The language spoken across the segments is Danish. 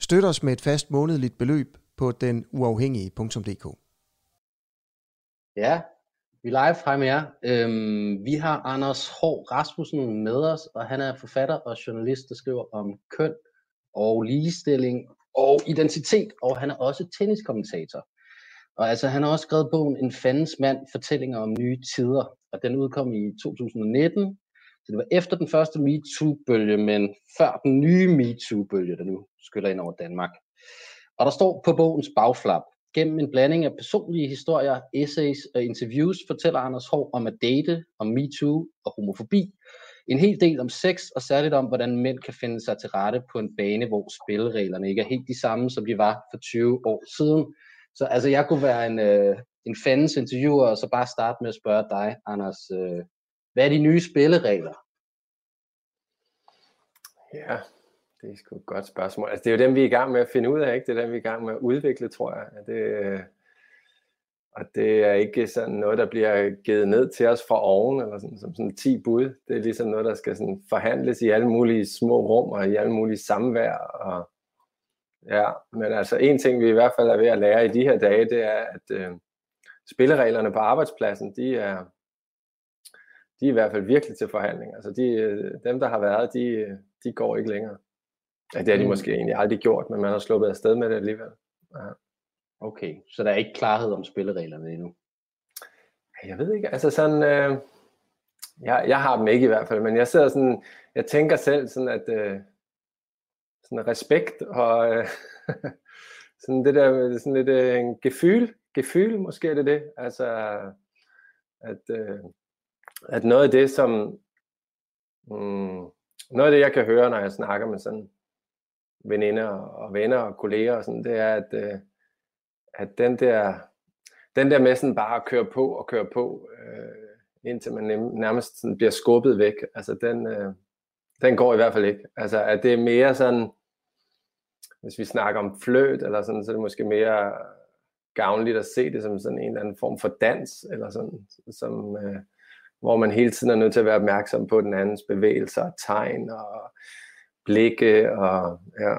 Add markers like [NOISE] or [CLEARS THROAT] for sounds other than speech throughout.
Støt os med et fast månedligt beløb på den uafhængige.dk. Ja, vi er live frem med jer. Øhm, vi har Anders H. Rasmussen med os, og han er forfatter og journalist, der skriver om køn og ligestilling og identitet, og han er også tenniskommentator. Og altså, han har også skrevet bogen En fandens mand, fortællinger om nye tider, og den udkom i 2019. Så det var efter den første MeToo-bølge, men før den nye MeToo-bølge, der nu skyller ind over Danmark. Og der står på bogens bagflap, gennem en blanding af personlige historier, essays og interviews, fortæller Anders Hård om at date, om MeToo og homofobi. En hel del om sex, og særligt om, hvordan mænd kan finde sig til rette på en bane, hvor spillereglerne ikke er helt de samme, som de var for 20 år siden. Så altså, jeg kunne være en, øh, en fans interviewer, og så bare starte med at spørge dig, Anders, øh, hvad er de nye spilleregler? Ja, det er sgu et godt spørgsmål. Altså, det er jo dem, vi er i gang med at finde ud af, ikke? Det er dem, vi er i gang med at udvikle, tror jeg. Det, og det er ikke sådan noget, der bliver givet ned til os fra oven, eller sådan, som sådan 10 bud. Det er ligesom noget, der skal sådan forhandles i alle mulige små rum, og i alle mulige samvær. Og, ja, men altså en ting, vi i hvert fald er ved at lære i de her dage, det er, at øh, spillereglerne på arbejdspladsen, de er, de er i hvert fald virkelig til forhandling. Altså de, øh, dem, der har været, de, de går ikke længere. Ja, det har de mm. måske egentlig aldrig gjort, men man har sluppet afsted med det alligevel. Ja. Okay, så der er ikke klarhed om spillereglerne endnu? Jeg ved ikke, altså sådan, øh, jeg, jeg har dem ikke i hvert fald, men jeg sidder sådan, jeg tænker selv sådan, at øh, sådan respekt og øh, [LAUGHS] sådan det der, sådan lidt øh, en gefyl, gefyl måske er det det, altså at, øh, at noget af det, som mm, noget af det, jeg kan høre, når jeg snakker med sådan veninder og venner og kolleger og sådan, det er, at, øh, at den der, den der med sådan bare at køre på og køre på, øh, indtil man nærmest sådan bliver skubbet væk, altså den, øh, den går i hvert fald ikke. Altså at det er mere sådan, hvis vi snakker om fløt eller sådan, så er det måske mere gavnligt at se det som sådan en eller anden form for dans, eller sådan, som, øh, hvor man hele tiden er nødt til at være opmærksom på den andens bevægelser og tegn og blikke og ja.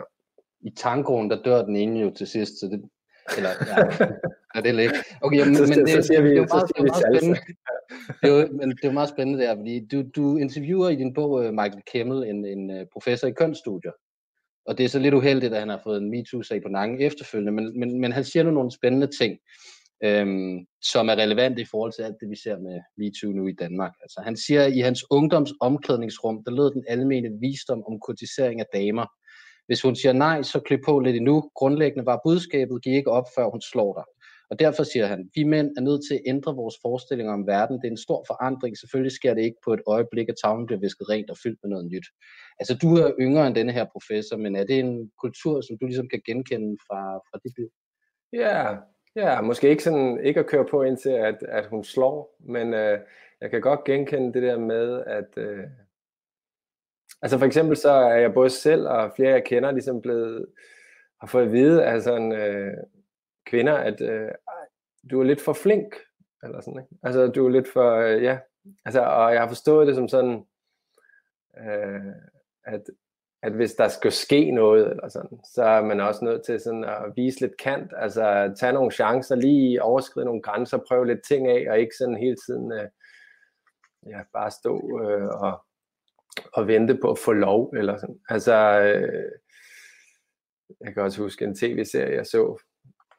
I tangoen, der dør den ene jo til sidst, så det, eller, ja, [LAUGHS] er det ikke. Okay, men, men det, så siger vi, det, er meget, det meget spændende. det, er men det er meget spændende der, fordi du, du interviewer i din bog øh, Michael Kemmel, en, en øh, professor i kønsstudier. Og det er så lidt uheldigt, at han har fået en MeToo-sag på nakken efterfølgende, men, men, men han siger nu nogle spændende ting øhm, som er relevant i forhold til alt det, vi ser med MeToo nu i Danmark. Altså, han siger, at i hans ungdoms omklædningsrum, der lød den almene visdom om kortisering af damer. Hvis hun siger nej, så klip på lidt endnu. Grundlæggende var budskabet, giv ikke op, før hun slår dig. Og derfor siger han, vi mænd er nødt til at ændre vores forestillinger om verden. Det er en stor forandring. Selvfølgelig sker det ikke på et øjeblik, at tavlen bliver visket rent og fyldt med noget nyt. Altså, du er yngre end denne her professor, men er det en kultur, som du ligesom kan genkende fra, fra dit liv? Ja, Ja, måske ikke sådan ikke at køre på indtil at, at hun slår, men øh, jeg kan godt genkende det der med, at øh, altså for eksempel så er jeg både selv og flere jeg kender ligesom blevet, har fået at vide af sådan øh, kvinder, at øh, du er lidt for flink, eller sådan, ikke? Altså du er lidt for, øh, ja, altså og jeg har forstået det som sådan, øh, at at hvis der skal ske noget, eller sådan, så er man også nødt til sådan at vise lidt kant, altså tage nogle chancer, lige overskride nogle grænser, prøve lidt ting af, og ikke sådan hele tiden øh, ja, bare stå øh, og, og vente på at få lov, eller sådan. Altså, øh, jeg kan også huske en tv-serie, jeg så,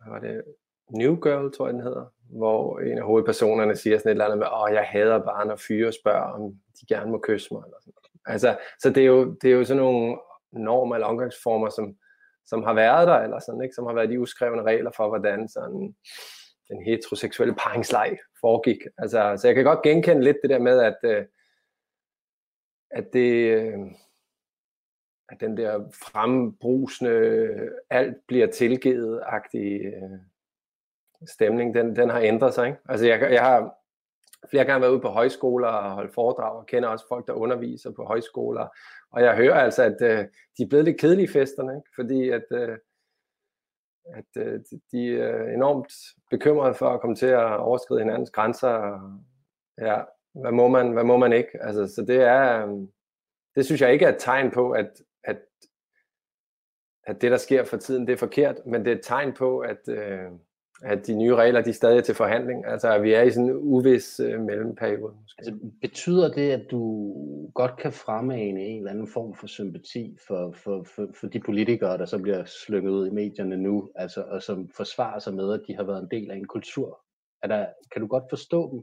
hvad var det, New Girl, tror jeg den hedder, hvor en af hovedpersonerne siger sådan et eller andet med, åh, jeg hader bare, når fyre spørger, om de gerne må kysse mig, eller sådan. Altså, så det er, jo, det er jo sådan nogle normer eller omgangsformer, som, som har været der, eller sådan, ikke? som har været de uskrevne regler for, hvordan sådan den heteroseksuelle paringsleg foregik. Altså, så jeg kan godt genkende lidt det der med, at, øh, at det, øh, at den der frembrusende, alt bliver tilgivet-agtige øh, stemning, den, den har ændret sig. Ikke? Altså jeg, jeg har flere gange været ude på højskoler og holdt foredrag, og kender også folk, der underviser på højskoler, og jeg hører altså, at øh, de er blevet lidt kedelige festerne, ikke? fordi at, øh, at øh, de er enormt bekymrede for at komme til at overskride hinandens grænser, og, ja, hvad må man, hvad må man ikke? Altså, så det er, øh, det synes jeg ikke er et tegn på, at, at, at det, der sker for tiden, det er forkert, men det er et tegn på, at, øh, at de nye regler, de er stadig til forhandling. Altså, at vi er i sådan en uvis øh, mellemperiode. Måske. Altså, betyder det, at du godt kan fremmane en eller anden form for sympati for, for, for, for de politikere, der så bliver slynget ud i medierne nu, altså, og som forsvarer sig med, at de har været en del af en kultur? Er der, kan du godt forstå dem?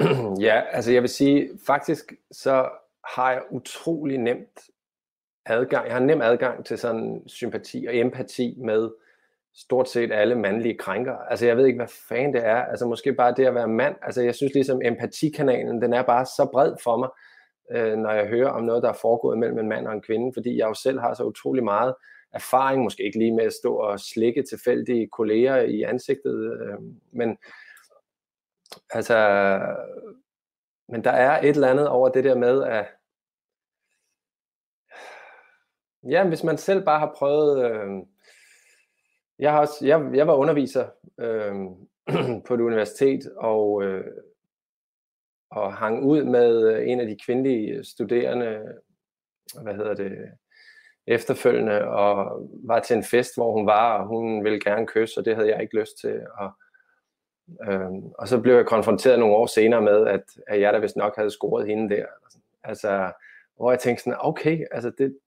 [CLEARS THROAT] ja, altså jeg vil sige, faktisk så har jeg utrolig nemt adgang, jeg har nem adgang til sådan sympati og empati med stort set alle mandlige krænker. Altså jeg ved ikke, hvad fanden det er. Altså måske bare det at være mand. Altså jeg synes ligesom empatikanalen, den er bare så bred for mig, øh, når jeg hører om noget, der er foregået mellem en mand og en kvinde, fordi jeg jo selv har så utrolig meget erfaring, måske ikke lige med at stå og slikke tilfældige kolleger i ansigtet, øh, men altså, men der er et eller andet over det der med, at ja, hvis man selv bare har prøvet, øh, jeg, har også, jeg, jeg var underviser øh, [CLEARS THROAT] på et universitet, og, øh, og hang ud med øh, en af de kvindelige studerende, hvad hedder det, efterfølgende, og var til en fest, hvor hun var, og hun ville gerne kysse, og det havde jeg ikke lyst til. Og, øh, og så blev jeg konfronteret nogle år senere med, at, at jeg da vist nok havde scoret hende der. Altså, hvor jeg tænkte sådan, okay, altså det,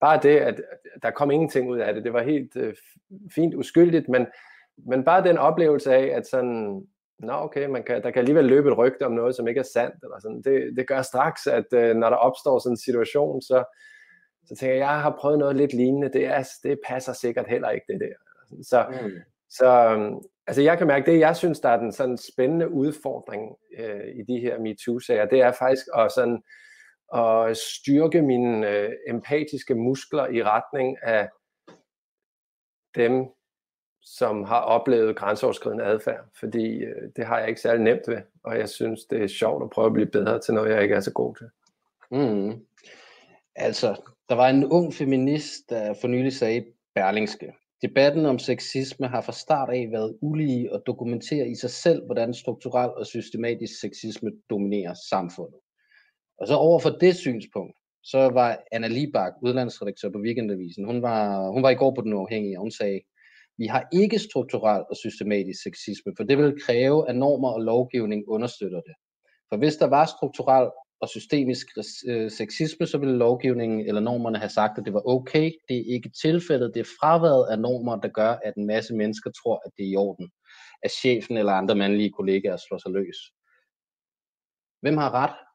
bare det, at der kom ingenting ud af det, det var helt øh, fint uskyldigt, men, men bare den oplevelse af, at sådan, nå okay, man kan, der kan alligevel løbe et rygte om noget, som ikke er sandt, eller sådan, det, det gør straks, at øh, når der opstår sådan en situation, så, så tænker jeg, jeg har prøvet noget lidt lignende, det, er, det passer sikkert heller ikke det der. Så, mm. så altså jeg kan mærke, det jeg synes, der er den sådan spændende udfordring øh, i de her MeToo-sager, det er faktisk at sådan, at styrke mine øh, empatiske muskler i retning af dem, som har oplevet grænseoverskridende adfærd, fordi øh, det har jeg ikke særlig nemt ved, og jeg synes, det er sjovt at prøve at blive bedre til noget, jeg ikke er så god til. Mm. Altså, der var en ung feminist, der for nylig sagde Berlingske. Debatten om sexisme har fra start af været ulige og dokumenterer i sig selv, hvordan strukturel og systematisk sexisme dominerer samfundet. Og så over for det synspunkt, så var Anna Libak, udlandsredaktør på Weekendavisen, hun var, hun var i går på Den Uafhængige, og hun sagde, vi har ikke strukturel og systematisk sexisme, for det vil kræve, at normer og lovgivning understøtter det. For hvis der var strukturel og systemisk øh, sexisme, så ville lovgivningen eller normerne have sagt, at det var okay. Det er ikke tilfældet. Det er fraværet af normer, der gør, at en masse mennesker tror, at det er i orden. At chefen eller andre mandlige kollegaer slår sig løs. Hvem har ret?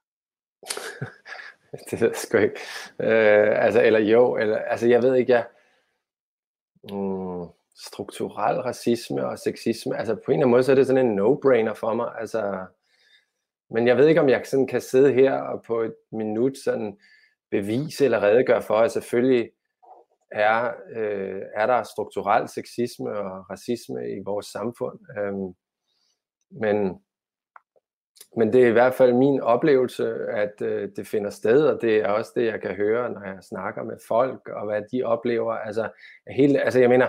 [LAUGHS] det ved jeg sgu ikke. Øh, altså, eller jo, eller, altså jeg ved ikke, jeg... Mm, strukturel racisme og sexisme, altså på en eller anden måde, så er det sådan en no-brainer for mig, altså... Men jeg ved ikke, om jeg sådan kan sidde her og på et minut sådan bevise eller redegøre for, at selvfølgelig er, øh, er der strukturel sexisme og racisme i vores samfund. Øhm, men men det er i hvert fald min oplevelse, at øh, det finder sted, og det er også det, jeg kan høre, når jeg snakker med folk, og hvad de oplever. Altså, hele, altså jeg mener,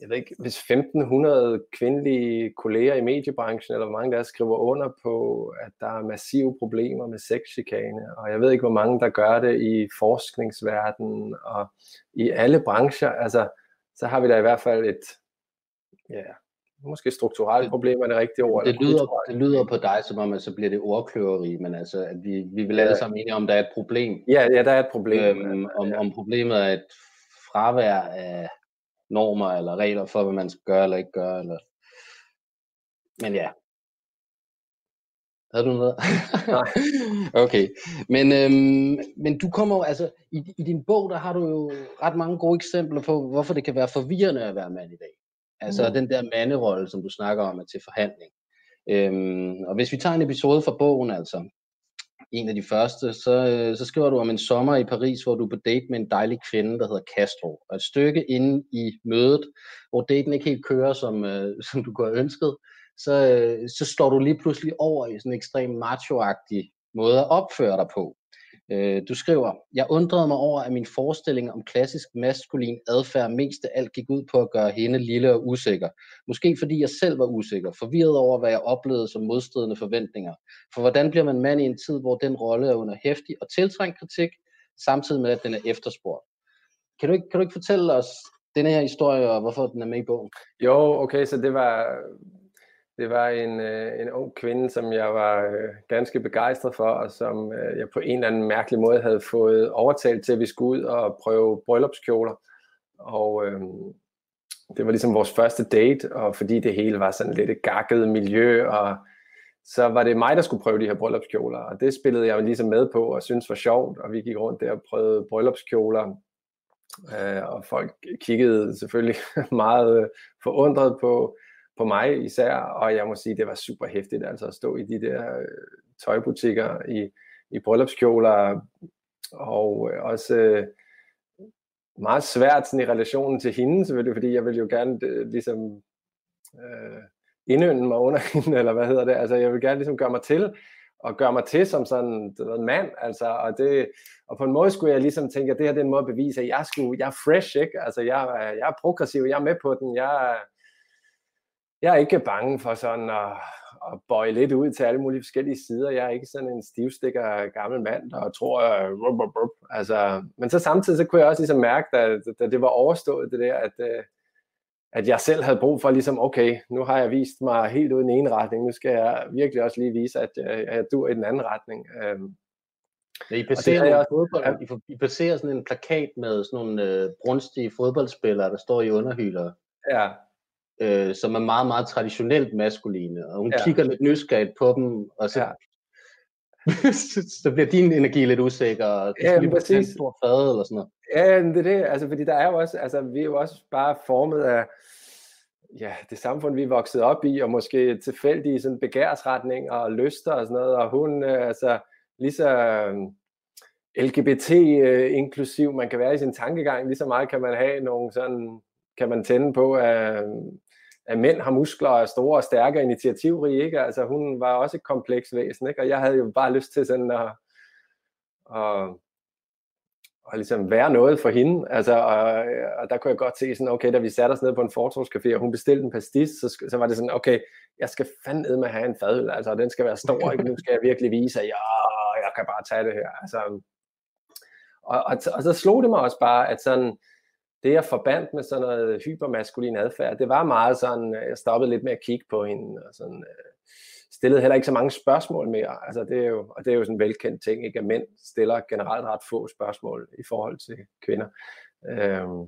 jeg ved ikke, hvis 1500 kvindelige kolleger i mediebranchen, eller hvor mange der skriver under på, at der er massive problemer med sexchikane, og jeg ved ikke, hvor mange der gør det i forskningsverdenen, og i alle brancher, altså, så har vi da i hvert fald et, ja, måske strukturelle problemer er det rigtige ord. Det lyder, det lyder på dig, som om, at så bliver det ordkløveri, men altså, at vi, vi vil alle sammen enige om, der er et problem. Ja, ja der er et problem. Øhm, om, om problemet er et fravær af normer eller regler for, hvad man skal gøre eller ikke gøre. Eller... Men ja. Havde du noget? Nej. [LAUGHS] okay. Men, øhm, men du kommer jo, altså, i, i din bog, der har du jo ret mange gode eksempler på, hvorfor det kan være forvirrende at være mand i dag. Altså mm. den der manderolle, som du snakker om, er til forhandling. Øhm, og hvis vi tager en episode fra bogen, altså, en af de første, så, øh, så skriver du om en sommer i Paris, hvor du er på date med en dejlig kvinde, der hedder Castro. Og et stykke inde i mødet, hvor daten ikke helt kører, som, øh, [LAUGHS] som du kunne have ønsket, så, øh, så står du lige pludselig over i sådan en ekstrem macho-agtig måde at opføre dig på. Øh, du skriver, jeg undrede mig over, at min forestilling om klassisk maskulin adfærd mest af alt gik ud på at gøre hende lille og usikker. Måske fordi jeg selv var usikker, forvirret over, hvad jeg oplevede som modstridende forventninger. For hvordan bliver man mand i en tid, hvor den rolle er under hæftig og tiltrængt kritik, samtidig med, at den er efterspurgt? Kan du ikke, kan du ikke fortælle os denne her historie, og hvorfor den er med i bogen? Jo, okay, så det var, det var en, øh, en ung kvinde, som jeg var øh, ganske begejstret for, og som øh, jeg på en eller anden mærkelig måde havde fået overtalt til, at vi skulle ud og prøve bryllupskjoler. Og øh, det var ligesom vores første date, og fordi det hele var sådan lidt et gakket miljø, og så var det mig, der skulle prøve de her bryllupskjoler, og det spillede jeg jo ligesom med på, og synes var sjovt, og vi gik rundt der og prøvede bryllupskjoler, øh, og folk kiggede selvfølgelig [LAUGHS] meget øh, forundret på, på mig især, og jeg må sige, det var super hæftigt altså at stå i de der øh, tøjbutikker i, i bryllupskjoler, og øh, også øh, meget svært sådan i relationen til hende, selvfølgelig, fordi jeg ville jo gerne øh, ligesom øh, indønde mig under [LAUGHS] hende, eller hvad hedder det, altså jeg vil gerne ligesom gøre mig til, og gøre mig til som sådan en mand, altså, og, det, og på en måde skulle jeg ligesom tænke, at det her det er en måde at bevise, at jeg, skulle, jeg er fresh, ikke? altså jeg, jeg er progressiv, jeg er med på den, jeg, jeg er ikke bange for sådan at, at bøje lidt ud til alle mulige forskellige sider. Jeg er ikke sådan en stivstikker gammel mand, der tror, rup, rup, rup. altså, men så samtidig så kunne jeg også ligesom mærke, da, da det var overstået, det der, at, øh, at jeg selv havde brug for ligesom, okay, nu har jeg vist mig helt ud i den ene retning, nu skal jeg virkelig også lige vise, at jeg, jeg dur i den anden retning. Øhm, ja, I baserer, også, fodbold, ja. I, baserer sådan en plakat med sådan nogle øh, brunstige fodboldspillere, der står i underhylder. Ja, øh, som er meget, meget traditionelt maskuline, og hun ja. kigger lidt nysgerrigt på dem, og så, ja. [LAUGHS] så bliver din energi lidt usikker, og du ja, skal lige præcis. en stor fad eller sådan noget. Ja, det er det, altså, fordi der er jo også, altså, vi er jo også bare formet af, ja, det samfund, vi er vokset op i, og måske tilfældige sådan begærsretninger og lyster og sådan noget, og hun, øh, altså, lige så øh, LGBT-inklusiv øh, man kan være i sin tankegang, lige så meget kan man have nogle sådan, kan man tænde på, at, at mænd har muskler og er store og stærke og initiativrige, ikke? Altså hun var også et kompleks væsen, ikke? Og jeg havde jo bare lyst til sådan at, at, at ligesom være noget for hende, altså, og, og der kunne jeg godt se sådan, okay, da vi satte os ned på en fortorvscafé, og hun bestilte en pastis, så, så var det sådan, okay, jeg skal fandme med at have en fadøl, altså, den skal være stor, ikke? nu skal jeg virkelig vise, at ja, jeg kan bare tage det her, altså, og, og, og så slog det mig også bare, at sådan, det jeg forbandt med sådan noget hypermaskulin adfærd, det var meget sådan, øh, jeg stoppede lidt med at kigge på hende, og sådan, øh, stillede heller ikke så mange spørgsmål mere. Altså det er jo, og det er jo sådan en velkendt ting, ikke? at mænd stiller generelt ret få spørgsmål i forhold til kvinder. Øhm,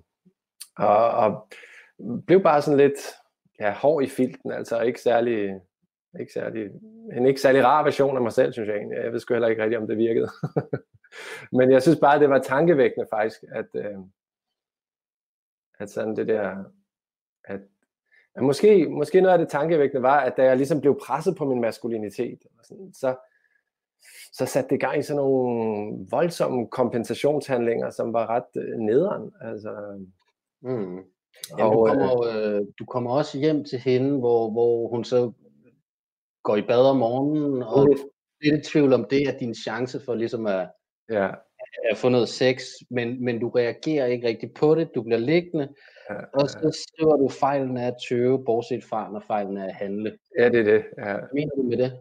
og, og blev bare sådan lidt ja, hård i filten, altså ikke særlig, ikke særlig, en ikke særlig rar version af mig selv, synes jeg egentlig. Jeg ved sgu heller ikke rigtigt, om det virkede. [LAUGHS] Men jeg synes bare, det var tankevækkende faktisk, at, øh, at sådan det der, at, at måske, måske noget af det tankevækkende var, at da jeg ligesom blev presset på min maskulinitet, sådan, så, så satte det gang i sådan nogle voldsomme kompensationshandlinger, som var ret øh, nederen. Altså, mm. Jamen, og, du, kommer, øh, du kommer også hjem til hende, hvor, hvor hun så går i bad om morgenen, og mm. er i tvivl om det er din chance for ligesom at, ja at få noget sex, men, men du reagerer ikke rigtig på det, du bliver liggende, ja, og så skriver du, fejlen er at tøve, bortset fra, når fejlen er at handle. Ja, det er det. Ja. Hvad mener du med det?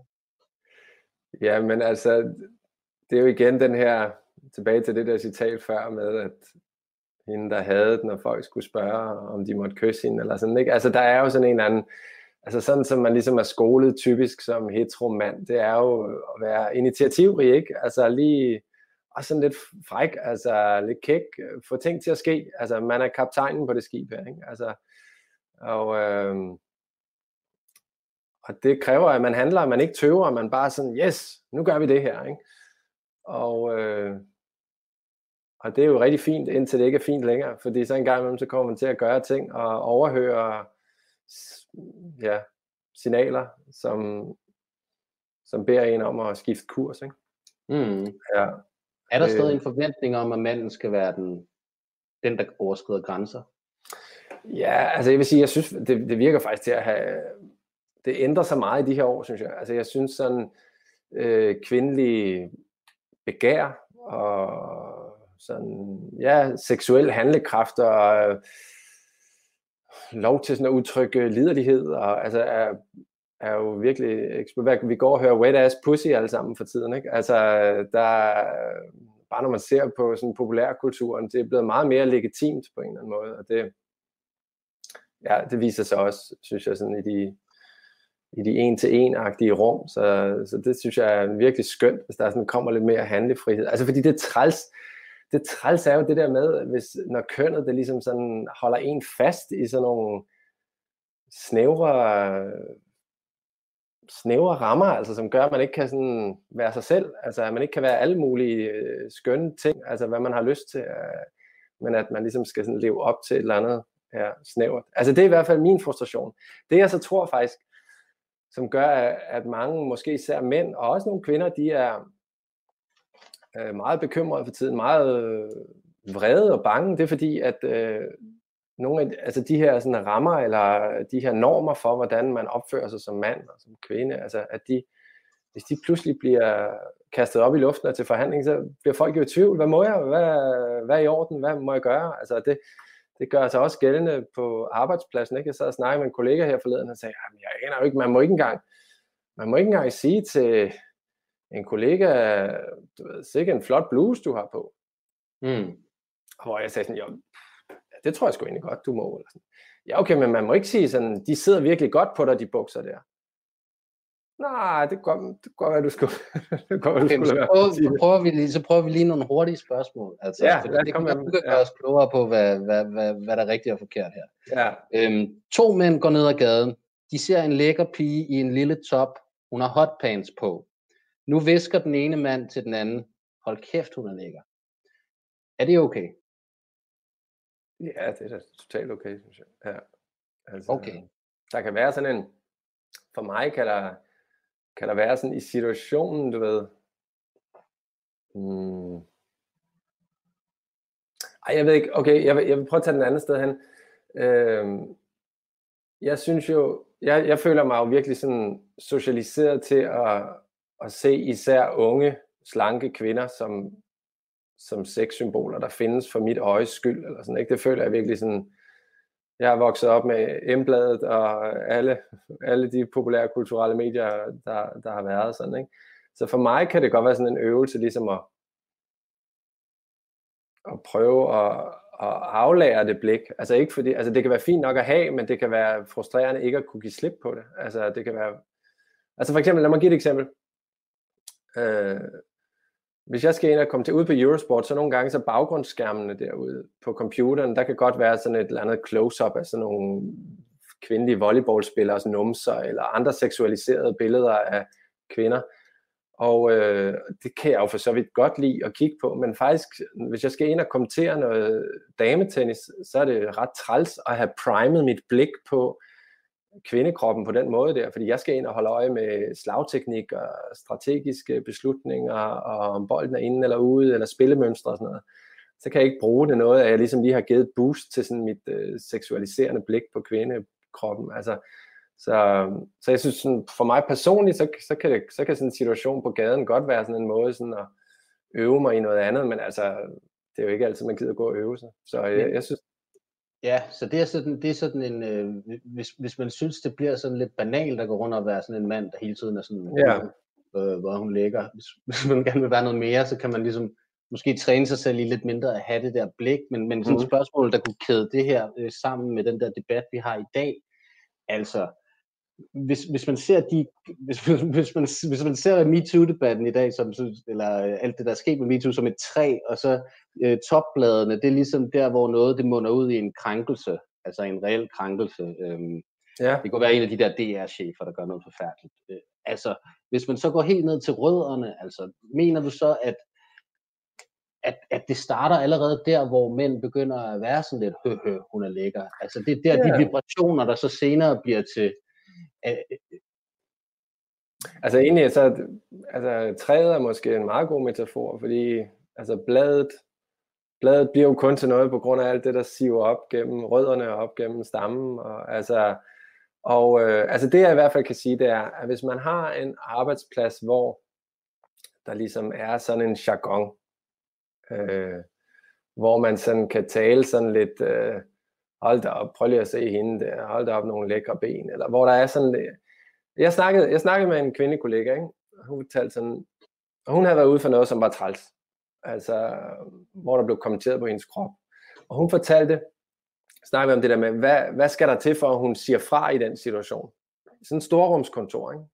Ja, men altså, det er jo igen den her, tilbage til det der citat før med, at hende, der havde den, når folk skulle spørge, om de måtte kysse hende, eller sådan, ikke? Altså, der er jo sådan en anden, altså sådan som man ligesom er skolet typisk som heteromand, det er jo at være initiativrig, ikke? Altså lige og sådan lidt fræk, altså lidt kæk, få ting til at ske. Altså man er kaptajnen på det skib her, ikke? Altså, og, øh, og det kræver, at man handler, at man ikke tøver, at man bare sådan, yes, nu gør vi det her, ikke? Og, øh, og det er jo rigtig fint, indtil det ikke er fint længere, fordi så en gang imellem, så kommer man til at gøre ting og overhøre ja, signaler, som, som beder en om at skifte kurs, ikke? Mm. Ja. Er der Øh. stadig en forventning om, at manden skal være den, den der overskrider grænser? Ja, altså jeg vil sige, jeg synes, det, det virker faktisk til at have, det ændrer sig meget i de her år, synes jeg. Altså jeg synes sådan, øh, kvindelig begær og sådan, ja, seksuel handlekraft og øh, lov til sådan at udtrykke liderlighed, og altså er, er jo virkelig. Vi går og hører wet ass pussy alle sammen for tiden, ikke? Altså, der bare når man ser på sådan populærkulturen, det er blevet meget mere legitimt på en eller anden måde, og det, ja, det viser sig også, synes jeg, sådan i de, i de en-til-en-agtige rum, så, så det synes jeg er virkelig skønt, hvis der sådan kommer lidt mere handlefrihed. Altså fordi det træls, det træls er jo det der med, hvis, når kønnet det ligesom sådan holder en fast i sådan nogle snævre, snævre rammer, altså som gør, at man ikke kan sådan være sig selv, altså at man ikke kan være alle mulige øh, skønne ting, altså hvad man har lyst til, øh, men at man ligesom skal sådan leve op til et eller andet ja, snævert. Altså det er i hvert fald min frustration. Det jeg så tror faktisk, som gør, at mange, måske især mænd, og også nogle kvinder, de er øh, meget bekymrede for tiden, meget øh, vrede og bange. Det er fordi, at øh, nogle af altså de her sådan, rammer, eller de her normer for, hvordan man opfører sig som mand og som kvinde, altså at de, hvis de pludselig bliver kastet op i luften og til forhandling, så bliver folk jo i tvivl. Hvad må jeg? Hvad, hvad er i orden? Hvad må jeg gøre? Altså det, det gør sig også gældende på arbejdspladsen. Ikke? Jeg sad og snakkede med en kollega her forleden, og sagde, at jeg aner jo ikke, man må ikke engang, man må ikke engang sige til en kollega, du ved, sikke en flot bluse, du har på. Mm. Hvor jeg sagde sådan, jo, det tror jeg sgu egentlig godt, du må. Eller sådan. Ja, okay, men man må ikke sige sådan, de sidder virkelig godt på dig, de bukser der. Nej, det går, det går, hvad du skulle. [LAUGHS] det går, hvad du Okay, skulle så, prøver, så, prøver vi lige, så prøver vi lige nogle hurtige spørgsmål. Altså, Ja, lad det komme du kan gøre Ja. os klogere på, hvad, hvad, hvad, hvad der er rigtigt og forkert her. Ja, Øhm, to mænd går ned ad gaden. De ser en lækker pige i en lille top. Hun har hotpants på. Nu visker den ene mand til den anden. Hold kæft, hun er lækker. Er det okay? Ja, det er da totalt okay, synes jeg. Ja. Altså, Okay. Der kan være sådan en, for mig kan der, kan der være sådan i situationen, du ved, hmm, ej, jeg ved ikke, okay, jeg vil, jeg vil prøve at tage den anden sted hen. Øhm, jeg synes jo, jeg, jeg føler mig jo virkelig sådan socialiseret til at, at se især unge, slanke kvinder som, som sexsymboler, der findes for mit øjes skyld. Eller sådan, ikke? Det føler jeg virkelig sådan, jeg er vokset op med Embladet og alle, alle de populære kulturelle medier, der, der har været sådan. Ikke? Så for mig kan det godt være sådan en øvelse, ligesom at, at prøve at, at aflære det blik. Altså ikke fordi, altså det kan være fint nok at have, men det kan være frustrerende ikke at kunne give slip på det. Altså det kan være, altså for eksempel, lad mig give et eksempel. Øh, hvis jeg skal ind og komme til ud på Eurosport, så nogle gange så baggrundsskærmene derude på computeren, der kan godt være sådan et eller andet close-up af sådan nogle kvindelige volleyballspillers altså numser, eller andre seksualiserede billeder af kvinder. Og øh, det kan jeg jo for så vidt godt lide at kigge på, men faktisk, hvis jeg skal ind og kommentere noget dametennis, så er det ret træls at have primet mit blik på kvindekroppen på den måde der, fordi jeg skal ind og holde øje med slagteknik og strategiske beslutninger, og om bolden er inde eller ude, eller spillemønstre og sådan noget. Så kan jeg ikke bruge det noget, at jeg ligesom lige har givet et boost til sådan mit øh, seksualiserende blik på kvindekroppen. Altså, så, så jeg synes, sådan, for mig personligt, så, så, kan det, så kan sådan en situation på gaden godt være sådan en måde sådan at øve mig i noget andet, men altså, det er jo ikke altid, man gider gå og øve sig. Så jeg, jeg synes, Ja, så det er sådan, det er sådan en, øh, hvis, hvis man synes, det bliver sådan lidt banalt at gå rundt og være sådan en mand, der hele tiden er sådan, Ja. øh, hvor hun ligger. Hvis, [LAUGHS] hvis man gerne vil være noget mere, så kan man ligesom måske træne sig selv i lidt mindre at have det der blik, men, men sådan et Mhm. spørgsmål, der kunne kæde det her øh, sammen med den der debat, vi har i dag. Altså, hvis, hvis man ser de, hvis, [LAUGHS] hvis, man, hvis man ser MeToo-debatten i dag, som, eller øh, alt det, der er sket med MeToo, som et træ, og så øh, topbladene, det er ligesom der, hvor noget det munder ud i en krænkelse, altså en reel krænkelse. Øhm, ja, det kunne være en af de der DR-chefer, der gør noget forfærdeligt. Øh, altså, hvis man så går helt ned til rødderne, altså, mener du så, at, at, at det starter allerede der, hvor mænd begynder at være sådan lidt, hø, hø hun er lækker. Altså, det er der, Ja. de vibrationer, der så senere bliver til, Altså egentlig, så, altså, træet er måske en meget god metafor, fordi altså, bladet, bladet bliver jo kun til noget på grund af alt det, der siver op gennem rødderne og op gennem stammen. Og, altså, og øh, altså det jeg i hvert fald kan sige, det er, at hvis man har en arbejdsplads, hvor der ligesom er sådan en jargon, øh, hvor man sådan kan tale sådan lidt, øh, hold da op, prøv lige at se hende der, hold da op nogle lækre ben, eller hvor der er sådan jeg snakkede, jeg snakkede med en kvindekollega, ikke? hun fortalte sådan, og hun havde været ude for noget, som var træls, altså hvor der blev kommenteret på hendes krop, og hun fortalte, snakkede om det der med, hvad, hvad skal der til for, at hun siger fra i den situation? Sådan en storrumskontor, ikke?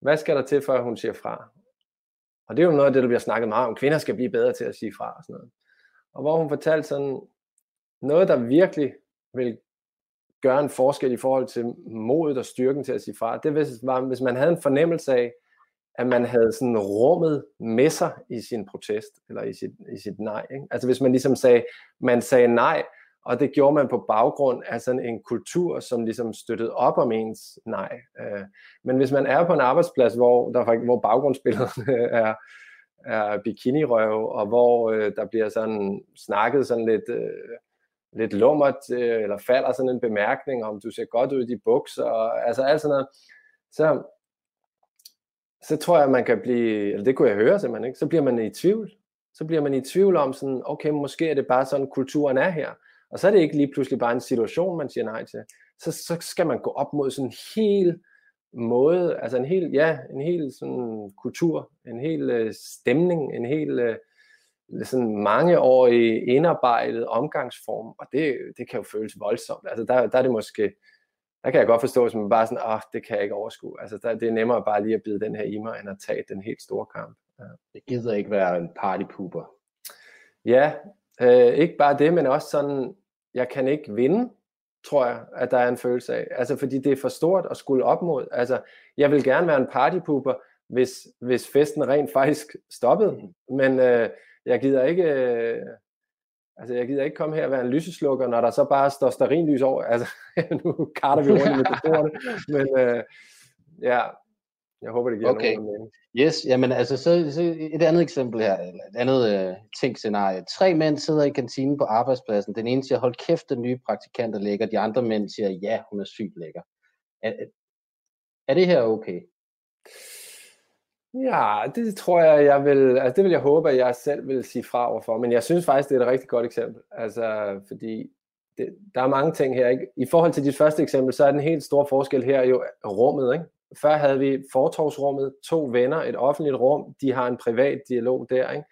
Hvad skal der til for, at hun siger fra? Og det er jo noget af det, der bliver snakket meget om. Kvinder skal blive bedre til at sige fra og sådan noget. Og hvor hun fortalte sådan, noget der virkelig vil gøre en forskel i forhold til modet og styrken til at sige fra, det var, hvis man havde en fornemmelse af, at man havde sådan rummet med sig i sin protest, eller i sit, i sit nej. Ikke? Altså hvis man ligesom sagde, man sagde nej, og det gjorde man på baggrund af sådan en kultur, som ligesom støttede op om ens nej. Øh, men hvis man er på en arbejdsplads, hvor, der, hvor baggrundsbilledet [LAUGHS] er, er bikinirøv, og hvor øh, der bliver sådan snakket sådan lidt, øh, lidt lummert, øh, eller falder sådan en bemærkning om, du ser godt ud i de bukser, og, altså alt sådan noget, så, så tror jeg, man kan blive, eller det kunne jeg høre simpelthen, ikke? så bliver man i tvivl. Så bliver man i tvivl om sådan, okay, måske er det bare sådan, kulturen er her. Og så er det ikke lige pludselig bare en situation, man siger nej til. Så, så skal man gå op mod sådan en hel måde, altså en hel, ja, en hel sådan kultur, en hel øh, stemning, en hel øh, sådan mangeårig indarbejdet omgangsform, og det, det kan jo føles voldsomt. Altså der, der er det måske, der kan jeg godt forstå, at man bare sådan, ah, det kan jeg ikke overskue. Altså der, det er nemmere bare lige at bide den her i mig, end at tage den helt store kamp. Ja. Det gider ikke være en partypooper. Ja, øh, ikke bare det, men også sådan, jeg kan ikke vinde, tror jeg, at der er en følelse af. Altså, fordi det er for stort at skulle op mod. Altså, jeg vil gerne være en partypooper, hvis, hvis festen rent faktisk stoppede. Mm. Men øh, jeg gider ikke... Øh, altså, jeg gider ikke komme her og være en lyseslukker, når der så bare står starinlys over. Altså, [LAUGHS] nu karter vi rundt med metaforerne. [LAUGHS] Men øh, ja, jeg håber, det giver okay. nogen mening. Yes, jamen altså, så, så et andet eksempel her, eller et andet uh, tænkscenarie. Tre mænd sidder i kantinen på arbejdspladsen. Den ene siger, hold kæft, den nye praktikant er lækker. De andre mænd siger, ja, hun er sygt lækker. Er, er det her okay? Ja, det tror jeg, jeg vil, altså det vil jeg håbe, at jeg selv vil sige fra overfor, men jeg synes faktisk, det er et rigtig godt eksempel, altså fordi det, der er mange ting her, ikke? I forhold til dit første eksempel, så er den helt store forskel her jo rummet, ikke? Før havde vi fortorvsrummet, to venner, et offentligt rum, de har en privat dialog der, ikke?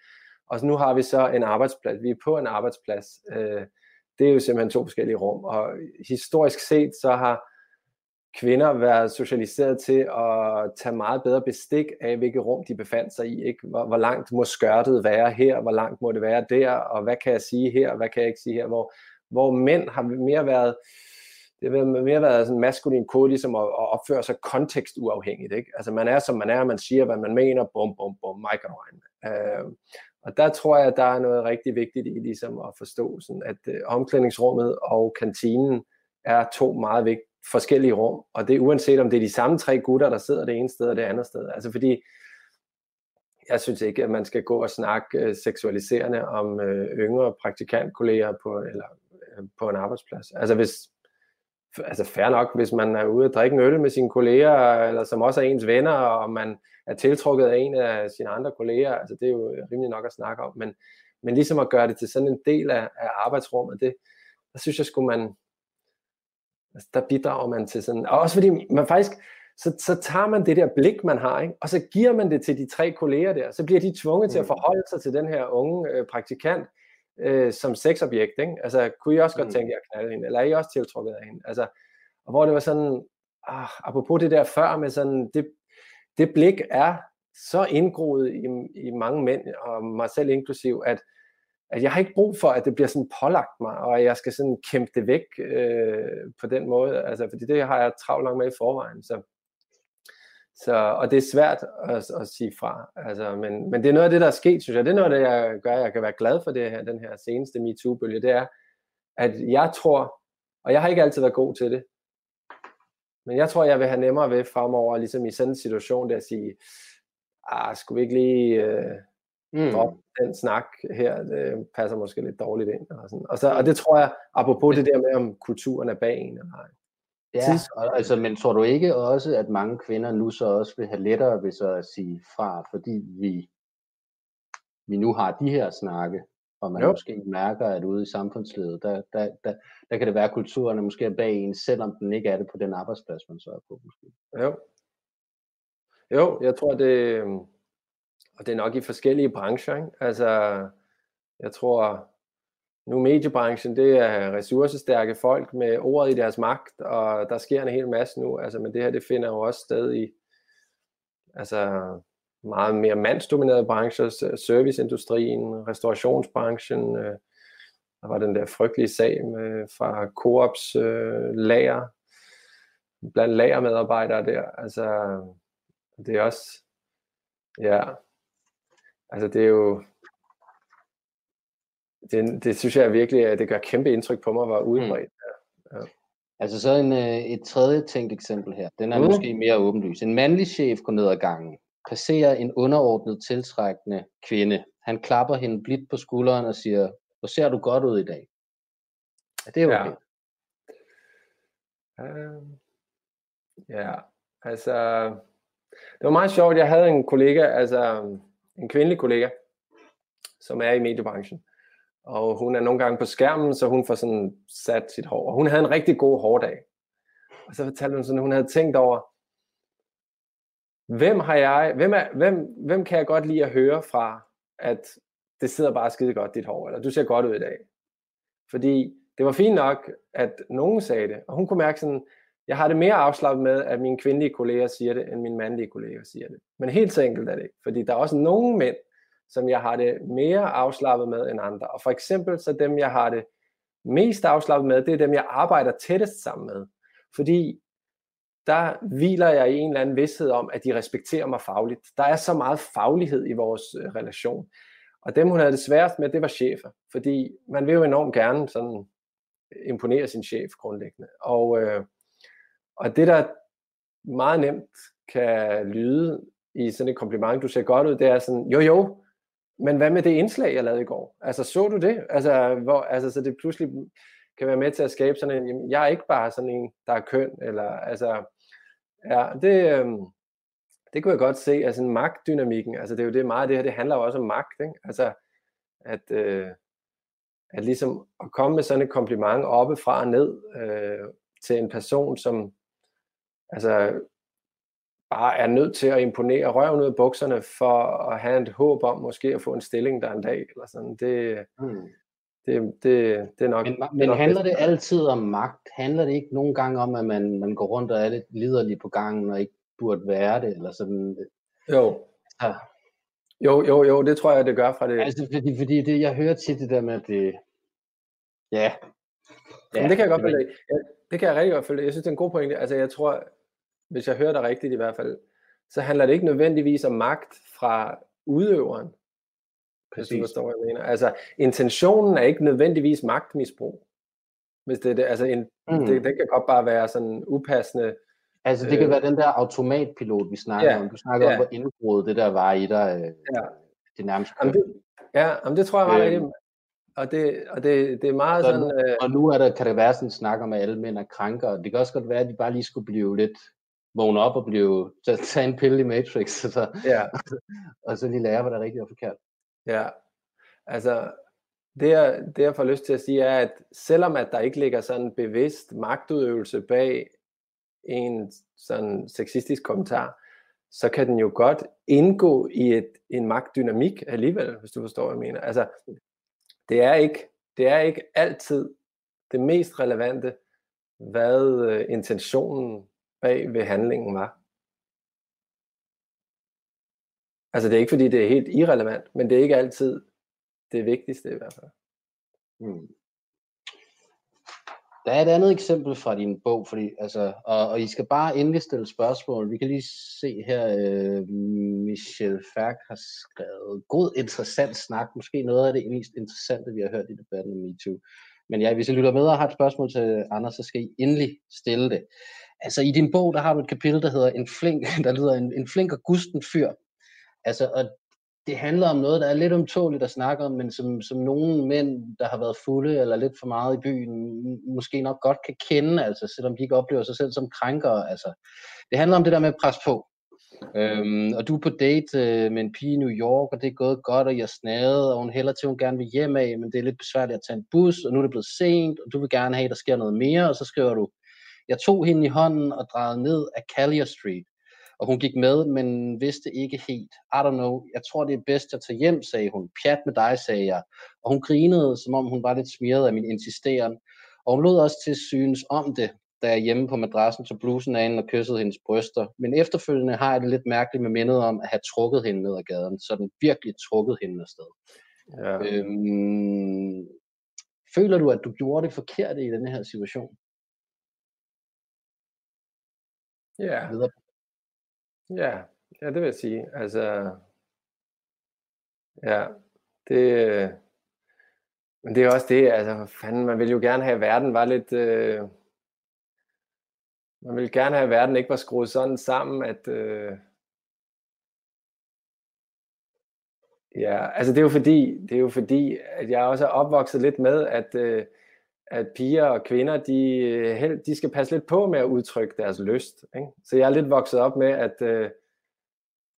og nu har vi så en arbejdsplads, vi er på en arbejdsplads, øh, det er jo simpelthen to forskellige rum, og historisk set så har kvinder være socialiseret til at tage meget bedre bestik af, hvilket rum de befandt sig i. Ikke? Hvor, hvor langt må skørtet være her, hvor langt må det være der, og hvad kan jeg sige her, og hvad kan jeg ikke sige her. Hvor, hvor mænd har mere været, det har mere været sådan en maskulin kode, ligesom at, at opføre sig kontekstuafhængigt. Ikke? Altså man er, som man er, man siger, hvad man mener, bum, bum, bum, mig kan øh, Og der tror jeg, at der er noget rigtig vigtigt i ligesom at forstå, sådan, at øh, omklædningsrummet og kantinen er to meget vigt, forskellige rum, og det er uanset om det er de samme tre gutter, der sidder det ene sted og det andet sted. Altså fordi, jeg synes ikke, at man skal gå og snakke øh, seksualiserende om øh, yngre praktikantkolleger på, eller, øh, på en arbejdsplads. Altså hvis, altså fair nok, hvis man er ude og drikke en øl med sine kolleger, eller som også er ens venner, og man er tiltrukket af en af sine andre kolleger, altså det er jo rimelig nok at snakke om, men, men ligesom at gøre det til sådan en del af, af arbejdsrummet, det, der synes jeg skulle man, Altså, der bidrager man til sådan, og også fordi man faktisk, så, så tager man det der blik, man har, ikke? og så giver man det til de tre kolleger der, så bliver de tvunget mm. til at mm. forholde sig til den her unge øh, praktikant øh, som sexobjekt. Ikke? Altså, kunne I også godt mm. tænke jer at knalde hende, eller er I også tiltrukket af hende? Altså, og hvor det var sådan, ah, apropos det der før med sådan, det, det blik er så indgroet i, i mange mænd, og mig selv inklusiv, at at jeg har ikke brug for, at det bliver sådan pålagt mig, og at jeg skal sådan kæmpe det væk øh, på den måde, altså, fordi det har jeg travlt langt med i forvejen, så, så, og det er svært at, at sige fra, altså, men, men det er noget af det, der er sket, synes jeg, det er noget af det, jeg gør, jeg kan være glad for det her, den her seneste MeToo-bølge, det er, at jeg tror, og jeg har ikke altid været god til det, Men jeg tror, jeg vil have nemmere ved fremover, ligesom i sådan en situation, der at sige, ah, skulle vi ikke lige øh, mm. droppe den snak her, det passer måske lidt dårligt ind. Og, sådan. Og, så, og det tror jeg, apropos det der med, om kulturen er bag en eller ej. Ja, altså, men tror du ikke også, at mange kvinder nu så også vil have lettere ved så at sige fra, fordi vi, vi nu har de her snakke, og man jo. måske mærker, at ude i samfundslivet, der, der, der, der kan det være, at kulturen er måske bag en, selvom den ikke er det på den arbejdsplads, man så er på. Måske. Jo. Jo, jeg tror, det, og det er nok i forskellige brancher. Ikke? Altså, jeg tror, nu mediebranchen, det er ressourcestærke folk med ordet i deres magt, og der sker en hel masse nu, altså, men det her, det finder jo også sted i, altså, meget mere mandsdominerede brancher, serviceindustrien, restaurationsbranchen, øh, der var den der frygtelige sag med, fra Coops øh, lager, blandt lagermedarbejdere der, altså det er også, ja, altså det er jo, det, det synes jeg virkelig, at det gør kæmpe indtryk på mig, var udbredt. Mm. Ja. Ja. Altså så en, øh, et tredje tænkt eksempel her, den er mm. måske mere åbenlys. En mandlig chef går ned ad gangen, passerer en underordnet tiltrækkende kvinde. Han klapper hende blidt på skulderen og siger, hvor ser du godt ud i dag? Er det okay? Ja. Uh, ja, altså, det var meget sjovt. Jeg havde en kollega, altså en kvindelig kollega, som er i mediebranchen. Og hun er nogle gange på skærmen, så hun får sådan sat sit hår. Og hun havde en rigtig god hårdag. Og så fortalte hun sådan, at hun havde tænkt over, hvem har jeg, hvem, er, hvem, hvem kan jeg godt lide at høre fra, at det sidder bare skide godt dit hår, eller du ser godt ud i dag. Fordi det var fint nok, at nogen sagde det, og hun kunne mærke sådan, jeg har det mere afslappet med, at mine kvindelige kolleger siger det, end mine mandlige kolleger siger det. Men helt så enkelt er det ikke, fordi der er også nogle mænd, som jeg har det mere afslappet med end andre. Og for eksempel så dem, jeg har det mest afslappet med, det er dem, jeg arbejder tættest sammen med. Fordi der hviler jeg i en eller anden vidsthed om, at de respekterer mig fagligt. Der er så meget faglighed i vores øh, relation. Og dem, hun havde det sværest med, det var chefer. Fordi man vil jo enormt gerne sådan imponere sin chef grundlæggende. Og, øh, og det, der meget nemt kan lyde i sådan et kompliment, du ser godt ud, det er sådan, jo jo, men hvad med det indslag, jeg lavede i går? Altså, så du det? Altså, hvor, altså så det pludselig kan være med til at skabe sådan en, jamen, jeg er ikke bare sådan en, der er køn, eller altså, ja, det, øh, det kunne jeg godt se, altså magtdynamikken, altså det er jo det meget, det her, det handler jo også om magt, ikke? Altså, at, øh, at ligesom at komme med sådan et kompliment oppefra og ned øh, til en person, som altså bare er nødt til at imponere røven ud af bukserne for at have et håb om måske at få en stilling der en dag, eller sådan, det, hmm. det, det, det er nok... Men, men det er nok handler det altid om magt? Handler det ikke nogle gange om, at man, man går rundt og er lidt liderlig på gangen, og ikke burde være det, eller sådan? Jo. Ja. Jo, jo, jo, det tror jeg, det gør fra det. Altså, fordi, fordi det, jeg hører tit det der med, at det... Ja. ja Men det kan jeg godt følge. Ja, det kan jeg rigtig godt følge. Jeg synes, det er en god pointe. Altså, jeg tror, hvis jeg hører dig rigtigt i hvert fald, så handler det ikke nødvendigvis om magt fra udøveren. Præcis. Hvis du forstår, hvad jeg mener. Altså, intentionen er ikke nødvendigvis magtmisbrug. Hvis det, det, altså en, mm. det, det kan godt bare være sådan upassende. Altså det kan øh, være den der automatpilot, vi snakker ja, om. Du snakker ja. om, hvor indbrud det der var i dig. Øh, ja. Det nærmest jamen det, Ja, jamen det tror jeg meget øh. Og det, og det, det er meget så, sådan... Øh, og nu er der, kan det være sådan en snak om, at alle mænd er krænker. Det kan også godt være, at de bare lige skulle blive lidt vågne op og blive, tage en pille i Matrix, så, ja. og så lige lære, hvad der er rigtigt og forkert. Ja, altså det jeg, det jeg får lyst til at sige er, at selvom at der ikke ligger sådan en bevidst magtudøvelse bag en sådan sexistisk kommentar, så kan den jo godt indgå i et, en magtdynamik alligevel, hvis du forstår, hvad jeg mener. Altså, det er ikke, det er ikke altid det mest relevante, hvad øh, intentionen bag ved handlingen var. Altså det er ikke fordi det er helt irrelevant, men det er ikke altid det vigtigste i hvert fald. Hmm. Der er et andet eksempel fra din bog, fordi, altså, og, og I skal bare endelig stille spørgsmål. Vi kan lige se her, øh, Michel Færk har skrevet god, interessant snak. Måske noget af det mest interessante, vi har hørt i debatten om MeToo. Men ja, hvis I lytter med og har et spørgsmål til Anders, så skal I endelig stille det. Altså i din bog, der har du et kapitel, der hedder en flink, [LAUGHS] der lyder en, en flink og gusten fyr. Altså, og det handler om noget, der er lidt omtåligt at snakke om, men som, som nogle mænd, der har været fulde eller lidt for meget i byen, måske nok godt kan kende, altså selvom de ikke oplever sig selv som krænkere. Altså, det handler om det der med at presse på. Øhm, og du er på date øh, med en pige i New York, og det er gået godt, og jeg snadet, og hun hælder til, at hun gerne vil hjem af, men det er lidt besværligt at tage en bus, og nu er det blevet sent, og du vil gerne have, at der sker noget mere, og så skriver du, jeg tog hende i hånden og drejede ned af Callier Street, og hun gik med, men vidste ikke helt. I don't know, jeg tror det er bedst at tage hjem, sagde hun. Pjat med dig, sagde jeg. Og hun grinede, som om hun var lidt smiret af min insisteren. Og hun lod også til synes om det, da jeg hjemme på madrassen tog blusen af hende og kyssede hendes bryster. Men efterfølgende har jeg det lidt mærkeligt med mindet om at have trukket hende ned ad gaden, så den virkelig trukket hende afsted. Ja. Øhm, føler du, at du gjorde det forkerte i den her situation? Ja. Ja, ja, det vil jeg sige. Altså, ja, det, men det er også det, altså, fanden, man vil jo gerne have, at verden var lidt, øh, man vil gerne have, at verden ikke var skruet sådan sammen, at, øh, ja, altså det er jo fordi, det er jo fordi, at jeg også er opvokset lidt med, at, øh, at piger og kvinder, de, de skal passe lidt på med at udtrykke deres lyst. Ikke? Så jeg er lidt vokset op med, at, øh,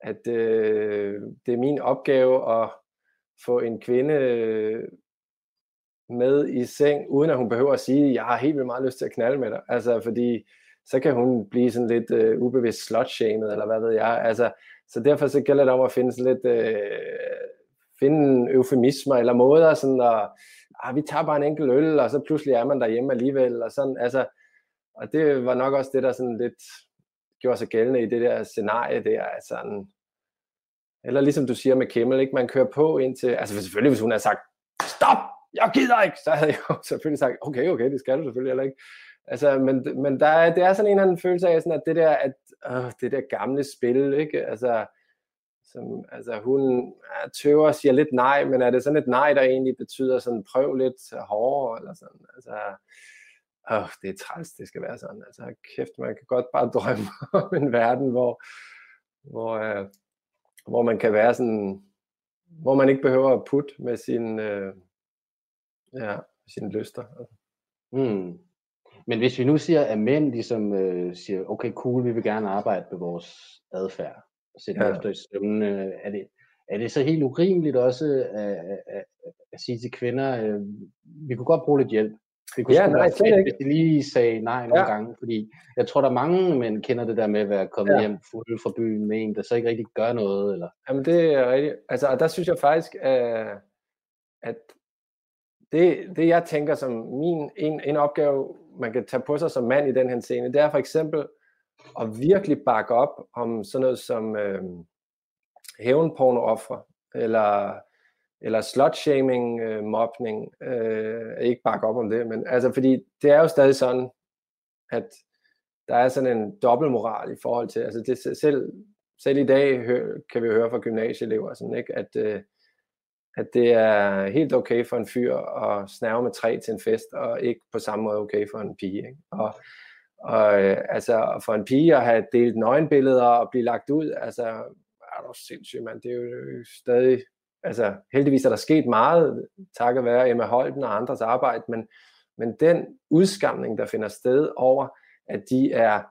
at øh, det er min opgave at få en kvinde øh, med i seng, uden at hun behøver at sige, jeg har helt vildt meget lyst til at knalde med dig. Altså, fordi så kan hun blive sådan lidt uh, ubevidst slutshamed, eller hvad ved jeg. Altså, så derfor så gælder det om at finde sådan lidt, uh, finde eufemismer eller måder sådan at, ah, vi tager bare en enkelt øl, og så pludselig er man derhjemme alligevel, og sådan, altså, og det var nok også det, der sådan lidt gjorde sig gældende i det der scenarie der, altså, eller ligesom du siger med Kimmel, ikke? man kører på ind til, altså selvfølgelig hvis hun havde sagt, stop, jeg gider ikke, så havde jeg jo [LAUGHS] selvfølgelig sagt, okay, okay, det skal du selvfølgelig heller ikke. Altså, men, men der er, det er sådan en eller anden følelse af, sådan, at det der, at, øh, det der gamle spil, ikke? Altså, som, altså hun tøver og siger lidt nej, men er det sådan et nej, der egentlig betyder sådan prøv lidt hårdere, eller sådan, altså, åh, det er træls, det skal være sådan, altså kæft, man kan godt bare [LAUGHS] drømme om en verden, hvor, hvor, øh, hvor man kan være sådan, hvor man ikke behøver at putte med sin, øh, ja, sine lyster. Mm. Men hvis vi nu siger, at mænd ligesom øh, siger, okay, cool, vi vil gerne arbejde med vores adfærd, sætte ja. efter i søvnene, er det, er det så helt urimeligt også at, at, at, sige til kvinder, øh, vi kunne godt bruge lidt hjælp. Det kunne ja, nej, være fedt, hvis de lige sagde nej nogle ja. gange, fordi jeg tror, der er mange mænd kender det der med at være kommet ja. hjem fuld fra byen med en, der så ikke rigtig gør noget. Eller... Jamen det er rigtigt. Altså, og der synes jeg faktisk, at det, det jeg tænker som min en, en opgave, man kan tage på sig som mand i den her scene, det er for eksempel at virkelig bakke op om sådan noget som øh, hævnporno-offer, eller, eller slutshaming, øh, mobning, øh, ikke bakke op om det, men altså fordi det er jo stadig sådan, at der er sådan en dobbeltmoral i forhold til, altså det, selv, selv i dag hø, kan vi høre fra gymnasieelever, sådan, ikke, at, øh, at det er helt okay for en fyr at snæve med tre til en fest, og ikke på samme måde okay for en pige. Ikke? Og, og øh, altså for en pige at have delt nøgenbilleder og blive lagt ud, altså er du sindssygt, mand. Det er jo stadig, altså heldigvis er der sket meget, takket være Emma Holten og andres arbejde, men, men den udskamning, der finder sted over, at de er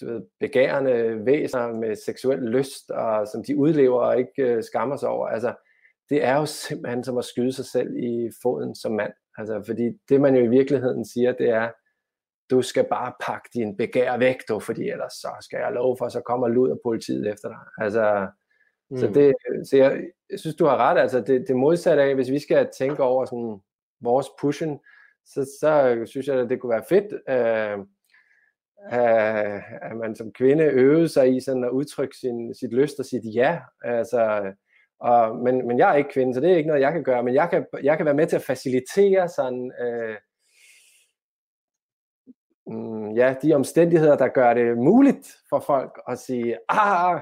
du ved, begærende væsener med seksuel lyst, og som de udlever og ikke øh, skammer sig over, altså det er jo simpelthen som at skyde sig selv i foden som mand. Altså, fordi det man jo i virkeligheden siger, det er, du skal bare pakke din begær væk, du, fordi ellers så skal jeg love for, så kommer lud og politiet efter dig. Altså, mm. så, det, så jeg, jeg synes, du har ret. Altså, det, det modsatte af, hvis vi skal tænke over sådan, vores pushen, så, så synes jeg, at det kunne være fedt, øh, at man som kvinde øvede sig i sådan at udtrykke sin, sit lyst og sit ja. Altså, og, men, men jeg er ikke kvinde, så det er ikke noget, jeg kan gøre, men jeg kan, jeg kan være med til at facilitere sådan, øh, mm, ja, de omstændigheder, der gør det muligt for folk at sige, ah,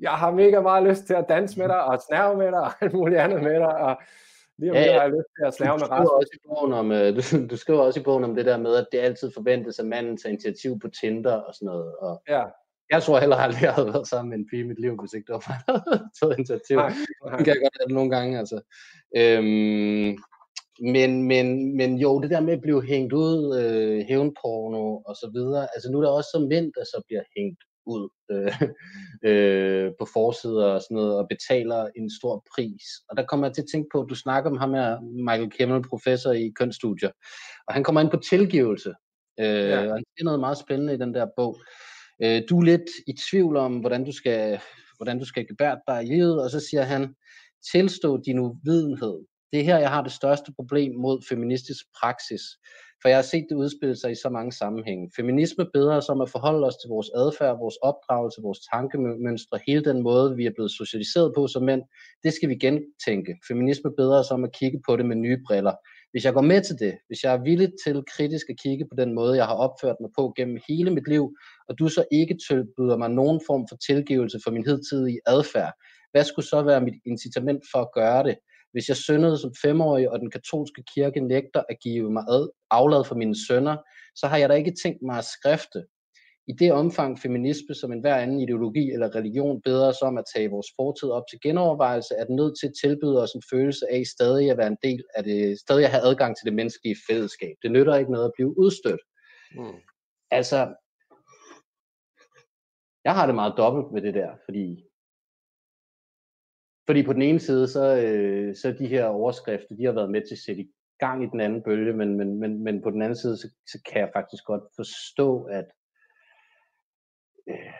jeg har mega meget lyst til at danse med dig, og snæve med dig, og alt muligt andet med dig, og Lige om ja, har jeg lyst til at snæve med Rasmus. Også i bogen om, øh, du, du skriver også i bogen om det der med, at det altid forventes, at manden tager initiativ på Tinder og sådan noget. Og ja. Jeg tror heller aldrig, jeg havde været sammen med en pige i mit liv, hvis ikke det var mig, der havde taget initiativ. Nej, nej. Det kan jeg godt have det nogle gange, altså. Øhm, men, men, men jo, det der med at blive hængt ud, øh, hævnporno og så videre, altså nu er der også så mænd, der så bliver hængt ud øh, øh, på forsider og sådan noget, og betaler en stor pris. Og der kommer jeg til at tænke på, at du snakker om ham her, Michael Kimmel, professor i kønsstudier, og han kommer ind på tilgivelse, øh, ja. og han siger noget meget spændende i den der bog. Øh, du er lidt i tvivl om, hvordan du skal, hvordan du skal gebære dig i livet, og så siger han, tilstå din uvidenhed. Det er her, jeg har det største problem mod feministisk praksis. For jeg har set det udspille sig i så mange sammenhænge. Feminisme beder os om at forholde os til vores adfærd, vores opdragelse, vores tankemønstre, hele den måde, vi er blevet socialiseret på som mænd, det skal vi gentænke. Feminisme beder os om at kigge på det med nye briller. Hvis jeg går med til det, hvis jeg er villig til kritisk at kigge på den måde, jeg har opført mig på gennem hele mit liv, og du så ikke tilbyder mig nogen form for tilgivelse for min hidtidige adfærd, hvad skulle så være mit incitament for at gøre det? Hvis jeg syndede som femårig, og den katolske kirke nægter at give mig aflad for mine sønner, så har jeg da ikke tænkt mig at skrifte. I det omfang feminisme som enhver anden ideologi eller religion beder os om at tage vores fortid op til genovervejelse, er den nødt til at tilbyde os en følelse af stadig at være en del af det, stadig at have adgang til det menneskelige fællesskab. Det nytter ikke noget at blive udstødt. Mm. Altså, jeg har det meget dobbelt med det der, fordi fordi på den ene side, så, øh, så de her overskrifter, de har været med til at sætte i gang i den anden bølge, men, men, men, men på den anden side, så, så kan jeg faktisk godt forstå, at, øh,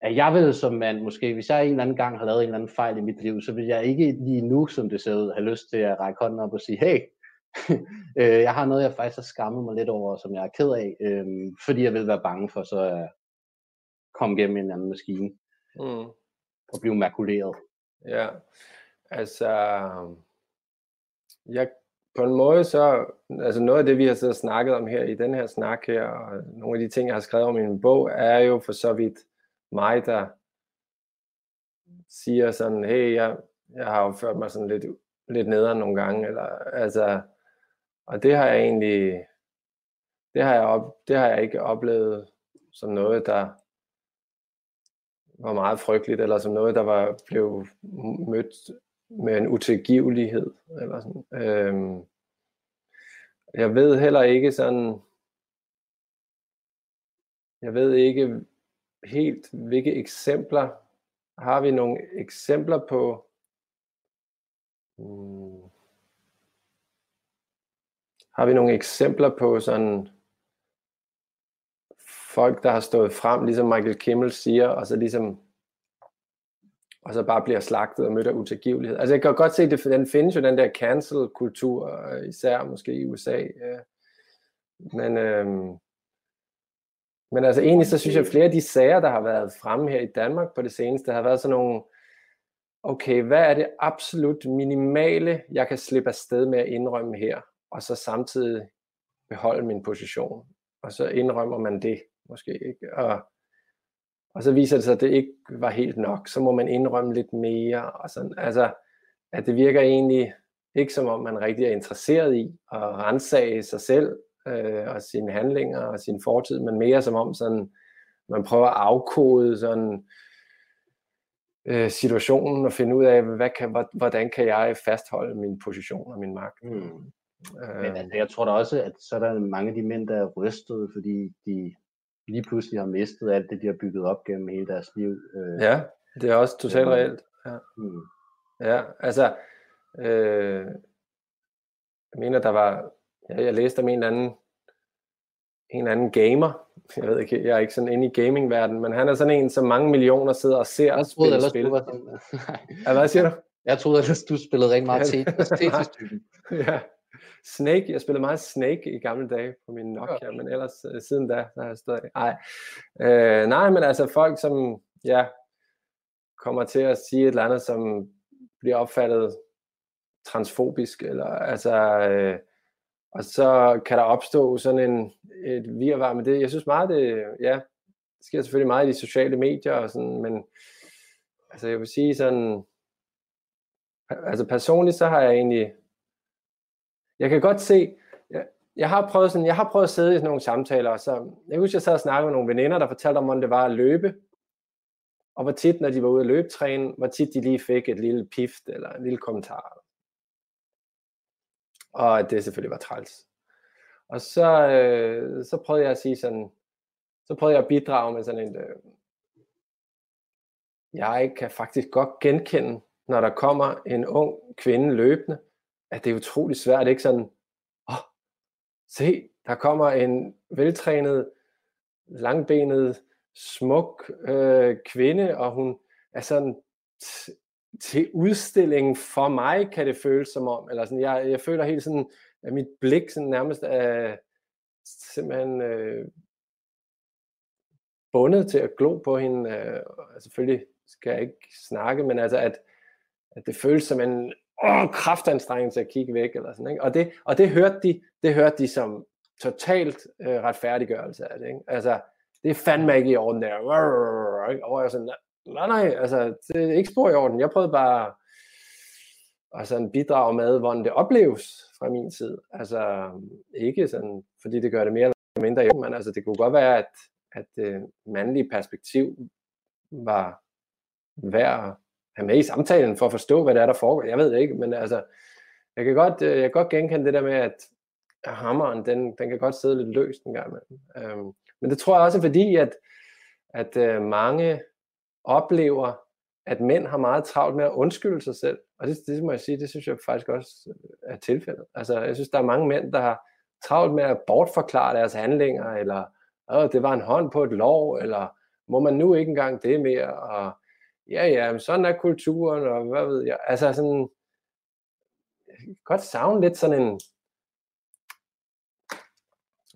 at jeg vil som mand måske, hvis jeg en eller anden gang har lavet en eller anden fejl i mit liv, så vil jeg ikke lige nu, som det ser ud, have lyst til at række hånden op og sige, hey, [LAUGHS] øh, jeg har noget, jeg faktisk har skammet mig lidt over, som jeg er ked af, øh, fordi jeg vil være bange for så at komme gennem en anden maskine mm. og blive makuleret. Ja, altså, jeg, på en måde så, altså noget af det, vi har så snakket om her i den her snak her, og nogle af de ting, jeg har skrevet om i min bog, er jo for så vidt mig, der siger sådan, hey, jeg, jeg har jo ført mig sådan lidt, lidt nederen nogle gange, eller, altså, og det har jeg egentlig, det har jeg, op, det har jeg ikke oplevet som noget, der var meget frygteligt, eller som noget, der var blev mødt med en utilgivelighed. Eller sådan. Øhm, jeg ved heller ikke sådan, jeg ved ikke helt, hvilke eksempler, har vi nogle eksempler på, hmm, har vi nogle eksempler på sådan folk, der har stået frem, ligesom Michael Kimmel siger, og så ligesom og så bare bliver slagtet og mødt af utilgivelighed. Altså jeg kan godt se, at den findes jo, den der cancel-kultur, især måske i USA. Ja. Men, øhm, men altså egentlig så synes jeg, at flere af de sager, der har været fremme her i Danmark på det seneste, har været sådan nogle, okay, hvad er det absolut minimale, jeg kan slippe afsted med at indrømme her, og så samtidig beholde min position. Og så indrømmer man det måske ikke. Og, og så viser det sig, at det ikke var helt nok. Så må man indrømme lidt mere. Og sådan. Altså, at det virker egentlig ikke som om, man rigtig er interesseret i at rensage sig selv øh, og sine handlinger og sin fortid, men mere som om sådan, man prøver at afkode sådan, øh, situationen og finde ud af, hvad kan, hvordan kan jeg fastholde min position og min magt. Mm. Øh, Men altså, jeg tror da også, at så er der mange af de mænd, der er rystet, fordi de lige pludselig har mistet alt det, de har bygget op gennem hele deres liv. Øh, ja, det er også totalt øh, reelt. Ja, mm. ja altså, øh, jeg mener, der var, ja, jeg læste om en eller anden, en anden gamer, jeg ved ikke, jeg er ikke sådan inde i gamingverdenen, men han er sådan en, som mange millioner sidder og ser og spiller spil. Du var sådan, ja, hvad siger du? Jeg troede at du spillede rigtig meget [LAUGHS] Tetris-typen. ja, Snake, jeg spillede meget Snake i gamle dage på min Nokia, okay. men ellers uh, siden da, der har jeg stadig... Ej. Uh, nej, men altså folk, som ja, kommer til at sige et eller andet, som bliver opfattet transfobisk, eller altså... Uh, og så kan der opstå sådan en, et virvar med det. Jeg synes meget, det, ja, det sker selvfølgelig meget i de sociale medier, og sådan, men altså jeg vil sige sådan, altså personligt så har jeg egentlig jeg kan godt se, jeg, jeg har prøvet sådan, jeg har prøvet at sidde i sådan nogle samtaler, så jeg husker, jeg sad og snakkede med nogle veninder, der fortalte om, hvordan det var at løbe, og hvor tit, når de var ude at løbetræne, hvor tit de lige fik et lille pift eller en lille kommentar. Og at det selvfølgelig var træls. Og så, øh, så prøvede jeg at sige sådan, så prøvede jeg at bidrage med sådan en, øh, jeg kan faktisk godt genkende, når der kommer en ung kvinde løbende, at det er utrolig svært, ikke sådan, åh, oh, se, der kommer en veltrænet, langbenet, smuk øh, kvinde, og hun er sådan til udstillingen for mig, kan det føles som om, eller sådan, jeg, jeg føler helt sådan, at mit blik sådan nærmest er simpelthen øh, bundet til at glo på hende, øh, selvfølgelig skal jeg ikke snakke, men altså at, at det føles som en åh, kraftanstrengelse at kigge væk, eller sådan, ikke? Og, det, og det hørte de, det hørte de som totalt øh, retfærdiggørelse af det, ikke? Altså, det er fandme ikke i orden der, og jeg er sådan, nej, nej, altså, det er ikke spor i orden, jeg prøvede bare at sådan bidrage med, hvordan det opleves fra min side, altså, ikke sådan, fordi det gør det mere eller mindre, men altså, det kunne godt være, at, at øh, det mandlige perspektiv var værd have med i samtalen for at forstå, hvad det er, der foregår. Jeg ved det ikke, men altså, jeg kan godt, øh, jeg kan godt genkende det der med, at hammeren, den, den kan godt sidde lidt løst en gang imellem. Øhm, men det tror jeg også er fordi, at, at øh, mange oplever, at mænd har meget travlt med at undskylde sig selv. Og det, det må jeg sige, det synes jeg faktisk også øh, er tilfældet. Altså, jeg synes, der er mange mænd, der har travlt med at bortforklare deres handlinger, eller Åh, det var en hånd på et lov, eller må man nu ikke engang det mere, og ja, ja, men sådan er kulturen, og hvad ved jeg. Altså sådan, jeg kan godt savne lidt sådan en,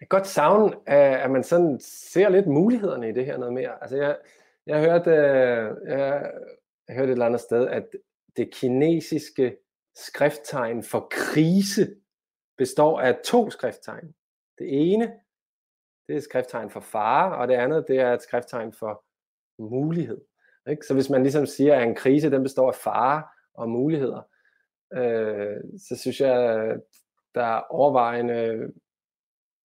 jeg kan godt savne, at man sådan ser lidt mulighederne i det her noget mere. Altså jeg, jeg hørte, øh, jeg, jeg hørte et eller andet sted, at det kinesiske skrifttegn for krise består af to skrifttegn. Det ene, det er et skrifttegn for fare, og det andet, det er et skrifttegn for mulighed. Ikke? Så hvis man ligesom siger, at en krise den består af fare og muligheder, øh, så synes jeg, der er overvejende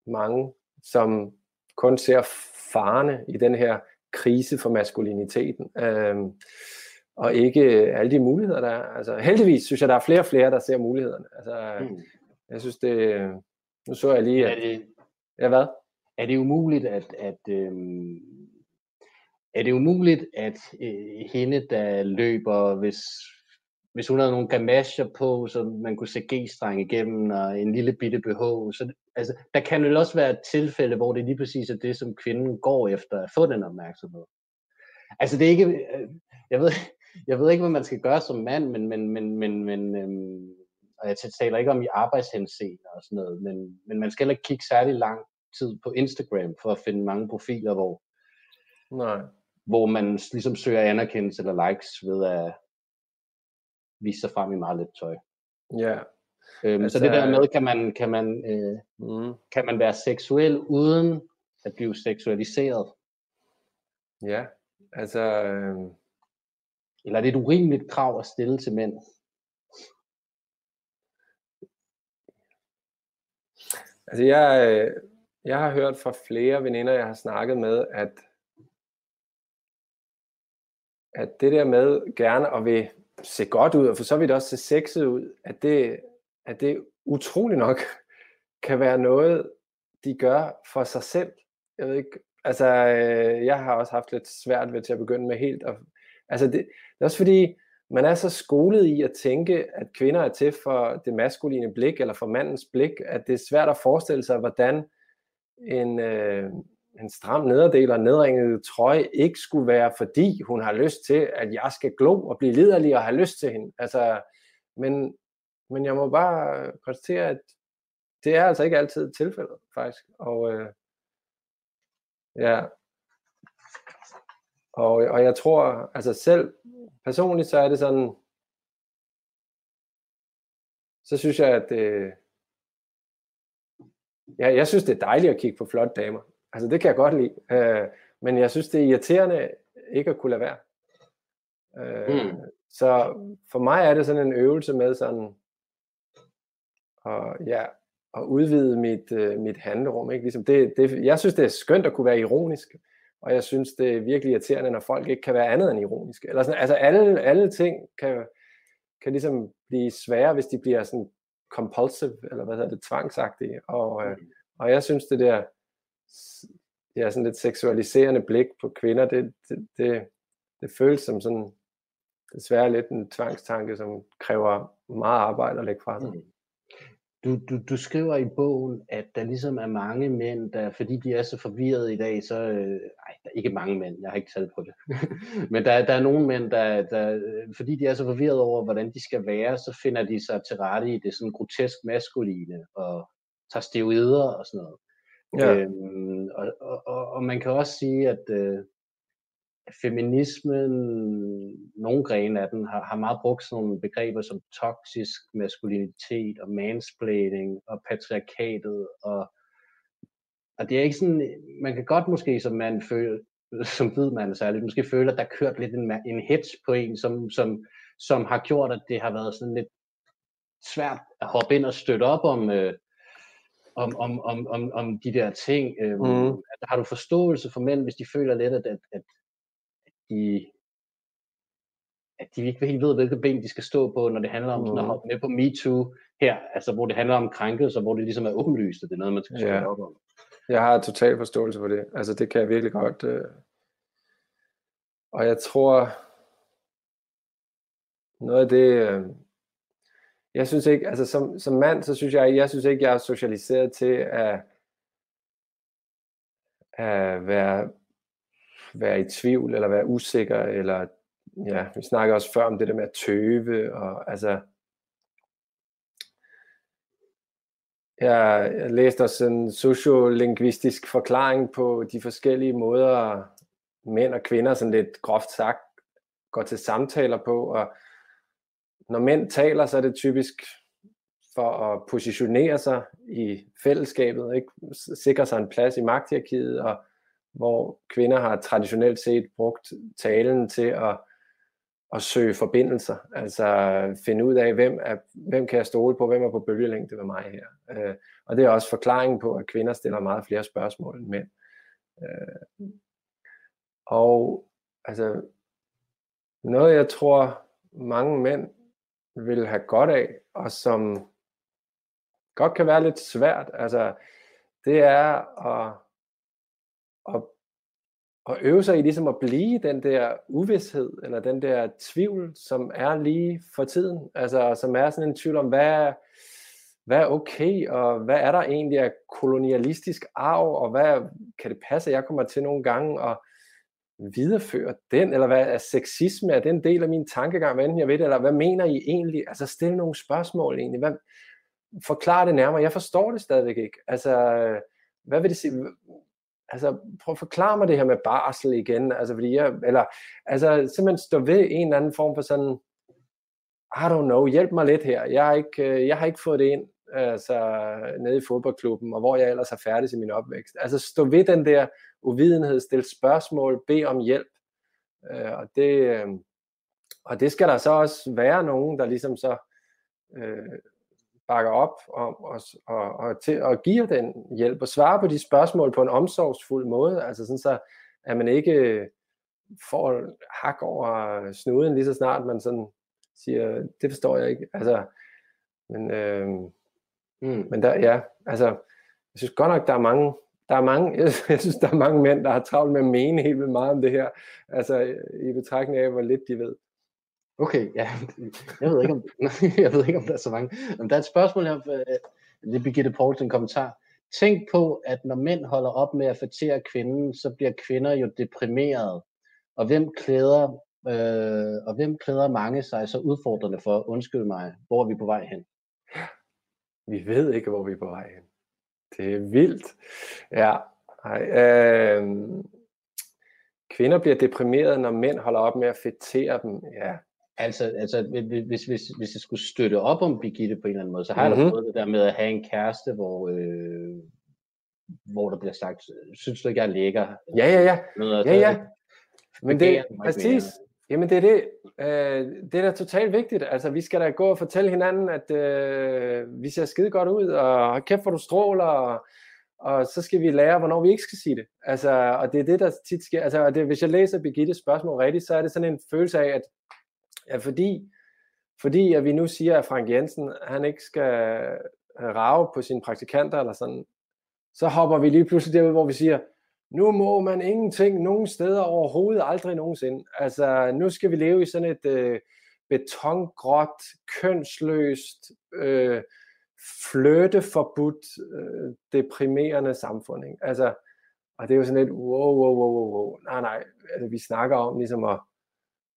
mange, som kun ser farene i den her krise for maskuliniteten, øh, og ikke alle de muligheder, der er. Altså, heldigvis synes jeg, der er flere og flere, der ser mulighederne. Altså, mm. Jeg synes, det... Nu så jeg lige... At, er det, ja, hvad? Er det umuligt, at, at øhm, er det umuligt, at øh, hende, der løber, hvis, hvis hun havde nogle gamasher på, så man kunne se G-streng igennem, og en lille bitte BH, så altså, der kan jo også være et tilfælde, hvor det lige præcis er det, som kvinden går efter at få den opmærksomhed. Altså det er ikke, øh, jeg ved, jeg ved ikke, hvad man skal gøre som mand, men, men, men, men, men øhm, og jeg taler ikke om i arbejdshensene og sådan noget, men, men man skal heller ikke kigge særlig lang tid på Instagram for at finde mange profiler, hvor, Nej hvor man ligesom søger anerkendelse eller likes ved at vise sig frem i meget let tøj. Ja. Øhm, altså, så det der med, kan man, kan, man, øh, mm. kan man være seksuel uden at blive seksualiseret? Ja, altså... Øh... Eller er det et urimeligt krav at stille til mænd? Altså jeg, øh, jeg har hørt fra flere veninder, jeg har snakket med, at at det der med gerne at vil se godt ud, og for så vidt også se sexet ud, at det, at det utrolig nok [LAUGHS] kan være noget, de gør for sig selv. Jeg ved ikke, altså øh, jeg har også haft lidt svært ved til at begynde med helt at, altså det, det er også fordi, man er så skolet i at tænke, at kvinder er til for det maskuline blik, eller for mandens blik, at det er svært at forestille sig, hvordan en, øh, en stram nederdel og nedringet trøje ikke skulle være, fordi hun har lyst til, at jeg skal glo og blive liderlig og have lyst til hende. Altså, men, men jeg må bare konstatere, at det er altså ikke altid tilfældet, faktisk. Og øh, ja, og, og jeg tror, altså selv personligt, så er det sådan, så synes jeg, at øh, ja, jeg synes, det er dejligt at kigge på flotte damer. Altså det kan jeg godt lide. Øh, men jeg synes, det er irriterende ikke at kunne lade være. Øh, mm. Så for mig er det sådan en øvelse med sådan og ja, og udvide mit, øh, mit handlerum. Ikke? Ligesom det, det, jeg synes, det er skønt at kunne være ironisk, og jeg synes, det er virkelig irriterende, når folk ikke kan være andet end ironiske. Eller sådan, altså alle, alle ting kan, kan ligesom blive svære, hvis de bliver sådan compulsive, eller hvad hedder det, tvangsagtige. Og, øh, og jeg synes, det der ja, sådan lidt seksualiserende blik på kvinder, det, det, det, det føles som sådan desværre lidt en tvangstanke, som kræver meget arbejde at lægge fra sig. Mm. Du, du, du skriver i bogen, at der ligesom er mange mænd, der, fordi de er så forvirrede i dag, så, øh, ej, der er ikke mange mænd, jeg har ikke talt på det, [LAUGHS] men der, der er nogle mænd, der, der, øh, fordi de er så forvirrede over, hvordan de skal være, så finder de sig til rette i det sådan grotesk maskuline, og tager steroider og sådan noget. Ja. Øhm, og, og, og, og man kan også sige, at øh, feminismen, nogle grene af den, har, har meget brugt sådan nogle begreber som toksisk maskulinitet og mansplaining og patriarkatet. Og, og det er ikke sådan, man kan godt måske som man føle, som hvid mand særligt, måske føle, at der kørt lidt en, en hits på en, som, som, som har gjort, at det har været sådan lidt svært at hoppe ind og støtte op om, øh, om, om, om, om, om de der ting. Øh, mm. Har du forståelse for mænd, hvis de føler lidt, at, at, at de, at de ikke helt ved, hvilket ben de skal stå på, når det handler om mm. sådan at hoppe med på MeToo her, altså hvor det handler om krænkelser, hvor det ligesom er åbenlyst, at det er noget, man skal ja. op om. Jeg har total forståelse for det. Altså det kan jeg virkelig godt. Øh... Og jeg tror, noget af det, øh jeg synes ikke, altså som, som mand, så synes jeg, jeg synes ikke, jeg er socialiseret til at, at være være i tvivl, eller være usikker, eller ja, vi snakker også før om det der med at tøve, og altså, jeg, jeg læste også en sociolingvistisk forklaring på de forskellige måder, mænd og kvinder, sådan lidt groft sagt, går til samtaler på, og når mænd taler, så er det typisk for at positionere sig i fællesskabet, ikke? sikre sig en plads i magthierarkiet, og hvor kvinder har traditionelt set brugt talen til at, at søge forbindelser, altså finde ud af, hvem, er, hvem kan jeg stole på, hvem er på bølgelængde med mig her. Øh, og det er også forklaringen på, at kvinder stiller meget flere spørgsmål end mænd. Øh, og altså, noget jeg tror mange mænd vil have godt af, og som godt kan være lidt svært, altså, det er at at, at øve sig i ligesom at blive den der uvidshed, eller den der tvivl, som er lige for tiden, altså som er sådan en tvivl om, hvad, hvad er okay, og hvad er der egentlig af kolonialistisk arv, og hvad kan det passe, at jeg kommer til nogle gange? Og videreføre den, eller hvad er sexisme, er det en del af min tankegang, hvad enten jeg ved det, eller hvad mener I egentlig, altså stille nogle spørgsmål egentlig, hvad, forklar det nærmere, jeg forstår det stadigvæk ikke, altså hvad vil det sige, altså prøv at forklare mig det her med barsel igen, altså fordi jeg, eller altså simpelthen stå ved en eller anden form for sådan, I don't know, hjælp mig lidt her, jeg har ikke, øh, jeg har ikke fået det ind, altså nede i fodboldklubben, og hvor jeg ellers er færdig i min opvækst. Altså stå ved den der uvidenhed, stille spørgsmål, bede om hjælp, øh, og det, øh, og det skal der så også være nogen, der ligesom så øh, bakker op om os og, og, og, til, og giver den hjælp og svarer på de spørgsmål på en omsorgsfuld måde, altså sådan så, at man ikke øh, får hak over snuden lige så snart man sådan siger, det forstår jeg ikke, altså, men, øh, mm. men der, ja, altså, jeg synes godt nok, der er mange, der er mange, [LAUGHS] jeg synes, der er mange mænd, der har travlt med at mene helt vildt meget om det her, altså i betragtning af, hvor lidt de ved. Okay, ja. Jeg ved ikke, om, [LAUGHS] jeg ved ikke, om der er så mange. Men der er et spørgsmål her. Øh, det er Birgitte Poulsen kommentar. Tænk på, at når mænd holder op med at fætere kvinden, så bliver kvinder jo deprimerede. Og hvem klæder, øh, og hvem klæder mange sig så udfordrende for? Undskyld mig, hvor er vi på vej hen? Vi ved ikke, hvor vi er på vej hen. Det er vildt. Ja, Ej, øh, kvinder bliver deprimerede, når mænd holder op med at fætere dem. Ja, Altså, altså hvis, hvis, hvis jeg skulle støtte op om Birgitte på en eller anden måde, så har mm-hmm. jeg da mhm. det der med at have en kæreste, hvor, øh, hvor der bliver sagt, synes du ikke, jeg er lækker? Ja, ja, ja. Noget, ja, ja. Men det, præcis, Jamen det er det. Øh, det er da totalt vigtigt. Altså vi skal da gå og fortælle hinanden, at øh, vi ser skide godt ud, og kæft hvor du stråler, og, og så skal vi lære, hvornår vi ikke skal sige det. Altså, og det er det, der tit sker. Altså, det, hvis jeg læser Birgittes spørgsmål rigtigt, så er det sådan en følelse af, at, at fordi, fordi at vi nu siger, at Frank Jensen, han ikke skal øh, rave på sine praktikanter, eller sådan, så hopper vi lige pludselig derud, hvor vi siger, nu må man ingenting nogen steder overhovedet aldrig nogensinde. Altså, nu skal vi leve i sådan et øh, betongråt, kønsløst, øh, fløteforbudt, øh, deprimerende samfund. Ikke? Altså, og det er jo sådan lidt, wow, wow, wow, wow, wow. nej, nej, altså, vi snakker om ligesom at,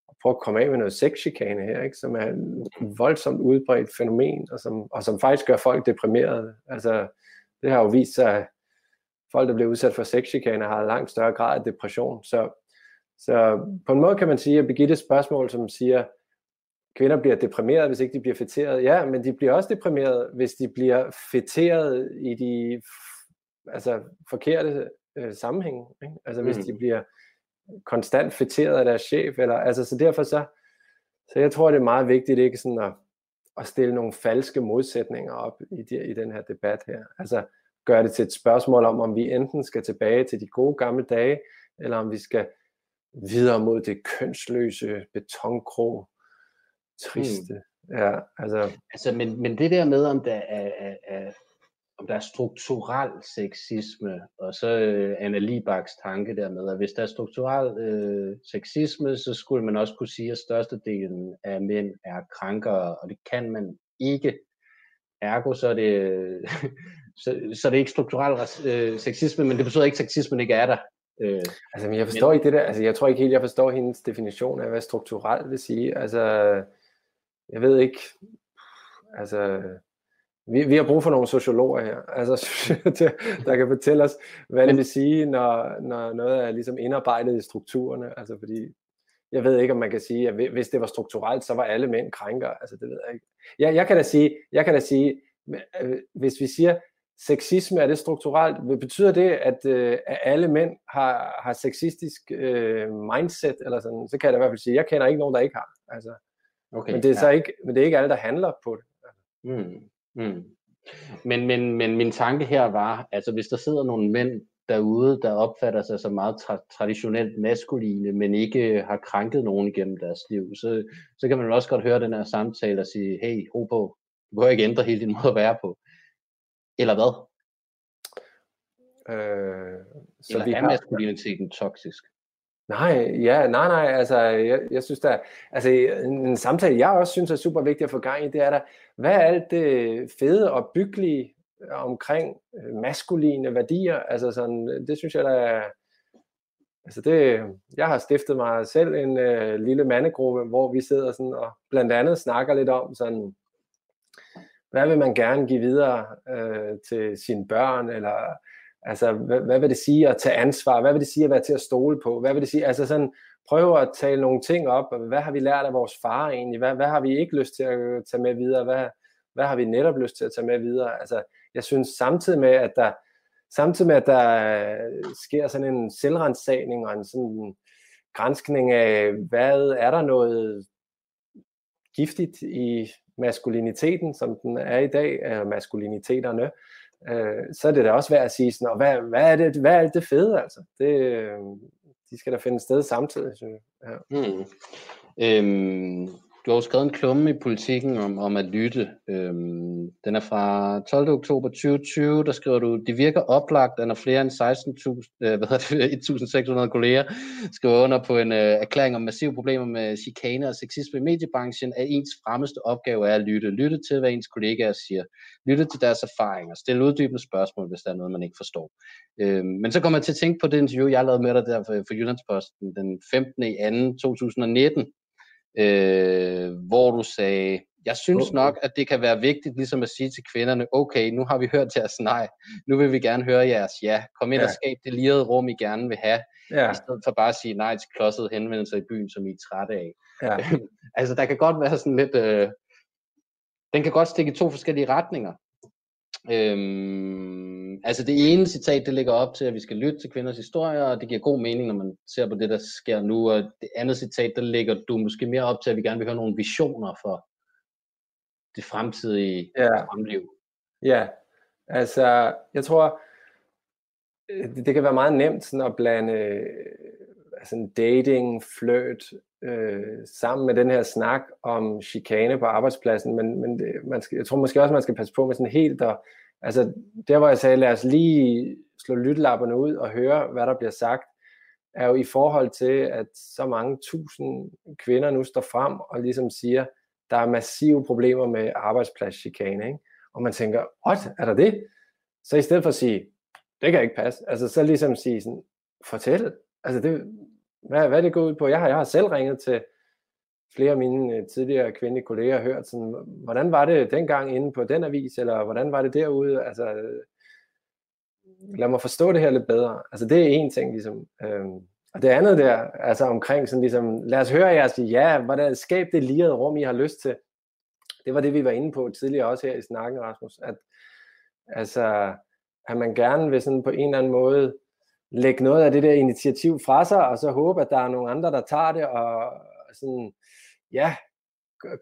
at prøve at komme af med noget sexchikane her, ikke? som er et voldsomt udbredt fænomen, og som, og som faktisk gør folk deprimerede. Altså, det har jo vist sig, folk, der bliver udsat for sexchikane, har langt større grad af depression. Så, så på en måde kan man sige, at Birgittes spørgsmål, som siger, kvinder bliver deprimeret, hvis ikke de bliver fætteret. Ja, men de bliver også deprimeret, hvis de bliver fætteret i de altså, forkerte øh, sammenhænge. Ikke? Altså hvis de mm. bliver konstant fætteret af deres chef. Eller, altså, så derfor så, så jeg tror, det er meget vigtigt ikke sådan at, at stille nogle falske modsætninger op i, de, i den her debat her. Altså gøre det til et spørgsmål om, om vi enten skal tilbage til de gode gamle dage, eller om vi skal videre mod det kønsløse betonkrog, triste. Mm. Ja, altså. altså men, men det der med, om der er, er, er om der er strukturel sexisme, og så øh, Anna Libaks tanke der med, at hvis der er strukturel øh, sexisme, så skulle man også kunne sige, at størstedelen af mænd er krankere, og det kan man ikke. Ergo så er det, så, så er det ikke strukturel øh, sexisme, men det betyder ikke, at sexismen ikke er der. Øh, altså, men jeg forstår men, ikke det der, altså jeg tror ikke helt, jeg forstår hendes definition af, hvad strukturelt vil sige. Altså, jeg ved ikke, altså, vi, vi har brug for nogle sociologer her, altså, [LAUGHS] der kan fortælle os, hvad det vil sige, når, når noget er ligesom indarbejdet i strukturerne, altså fordi, jeg ved ikke, om man kan sige, at hvis det var strukturelt, så var alle mænd krænker, altså det ved jeg ikke. Jeg, jeg kan da sige, jeg kan da sige, øh, hvis vi siger, sexisme, er det strukturelt? Betyder det, at, øh, at alle mænd har, har sexistisk øh, mindset, eller sådan, så kan jeg da i hvert fald sige, jeg kender ikke nogen, der ikke har. Altså, okay, men det er ja. så ikke, men det er ikke alle, der handler på det. Mm, mm. Men, men, men min tanke her var, altså hvis der sidder nogle mænd derude, der opfatter sig som meget tra- traditionelt maskuline, men ikke har krænket nogen igennem deres liv, så, så kan man også godt høre den her samtale og sige, hey, ro på, du behøver ikke ændre hele din måde at være på. Eller hvad? Øh, så Eller vi er har... maskuliniteten toksisk? Nej, ja, nej, nej, altså, jeg, jeg synes da, altså, en, en samtale, jeg også synes er super vigtig at få gang i, det er der, hvad er alt det fede og byggelige omkring øh, maskuline værdier, altså sådan, det synes jeg da, altså det, jeg har stiftet mig selv en øh, lille mandegruppe, hvor vi sidder sådan og blandt andet snakker lidt om sådan, hvad vil man gerne give videre øh, til sine børn, eller altså, hvad, hvad vil det sige at tage ansvar, hvad vil det sige at være til at stole på, hvad vil det sige, altså sådan, prøve at tale nogle ting op, hvad har vi lært af vores far egentlig, hvad, hvad har vi ikke lyst til at øh, tage med videre, hvad, hvad har vi netop lyst til at tage med videre, altså, jeg synes samtidig med, at der, samtidig med, at der øh, sker sådan en selvrensagning og en sådan grænskning af, hvad er der noget giftigt i maskuliniteten, som den er i dag, øh, maskuliniteterne, øh, så er det da også værd at sige sådan, og hvad, hvad, er, det, hvad er det fede altså? Det, øh, de skal da finde sted samtidig, synes jeg. Ja. Hmm. Øhm, du har jo skrevet en klumme i politikken om, om at lytte. Øhm, den er fra 12. oktober 2020, der skriver du, det virker oplagt, at når flere end 16.000, øh, hvad det, [LAUGHS] 1.600 kolleger skriver under på en øh, erklæring om massive problemer med chikane og sexisme i mediebranchen, at ens fremmeste opgave er at lytte. Lytte til, hvad ens kollegaer siger. Lytte til deres erfaringer. Stille uddybende spørgsmål, hvis der er noget, man ikke forstår. Øhm, men så kommer jeg til at tænke på det interview, jeg lavede med dig der for, for Jyllandsposten den 15. i 2. 2019, øh, hvor du sagde, jeg synes nok, at det kan være vigtigt ligesom at sige til kvinderne, okay, nu har vi hørt jeres nej, nu vil vi gerne høre jeres ja. Kom ind ja. og skab det lirede rum, I gerne vil have, ja. i stedet for bare at sige nej til klodsede henvendelser i byen, som I er trætte af. Ja. [LAUGHS] altså, der kan godt være sådan lidt, øh, den kan godt stikke i to forskellige retninger. Øhm, altså det ene citat, det ligger op til, at vi skal lytte til kvinders historier, og det giver god mening, når man ser på det, der sker nu. Og det andet citat, der ligger du måske mere op til, at vi gerne vil høre nogle visioner for det fremtidige ja. fremliv. Ja, altså jeg tror, øh, det kan være meget nemt sådan at blande sådan dating, flirt, øh, sammen med den her snak om chikane på arbejdspladsen, men, men det, man skal, jeg tror måske også, man skal passe på med sådan helt, og, altså der hvor jeg sagde, lad os lige slå lyttelapperne ud og høre, hvad der bliver sagt, er jo i forhold til, at så mange tusind kvinder nu står frem og ligesom siger, der er massive problemer med arbejdspladschikane, ikke? og man tænker, what, er der det? Så i stedet for at sige, det kan ikke passe, altså så ligesom sige sådan, fortæl, altså det, hvad, hvad det går ud på. Jeg har, jeg har selv ringet til flere af mine øh, tidligere kvindelige kolleger og hørt sådan, hvordan var det dengang inde på den avis, eller hvordan var det derude? Altså, øh, lad mig forstå det her lidt bedre. Altså det er en ting ligesom. Øhm, og det andet der, altså omkring sådan ligesom, lad os høre jeres, ja, hvordan skab det lirede rum, I har lyst til. Det var det, vi var inde på tidligere også her i snakken, Rasmus, at altså, at man gerne vil sådan på en eller anden måde lægge noget af det der initiativ fra sig, og så håbe, at der er nogle andre, der tager det, og sådan, ja,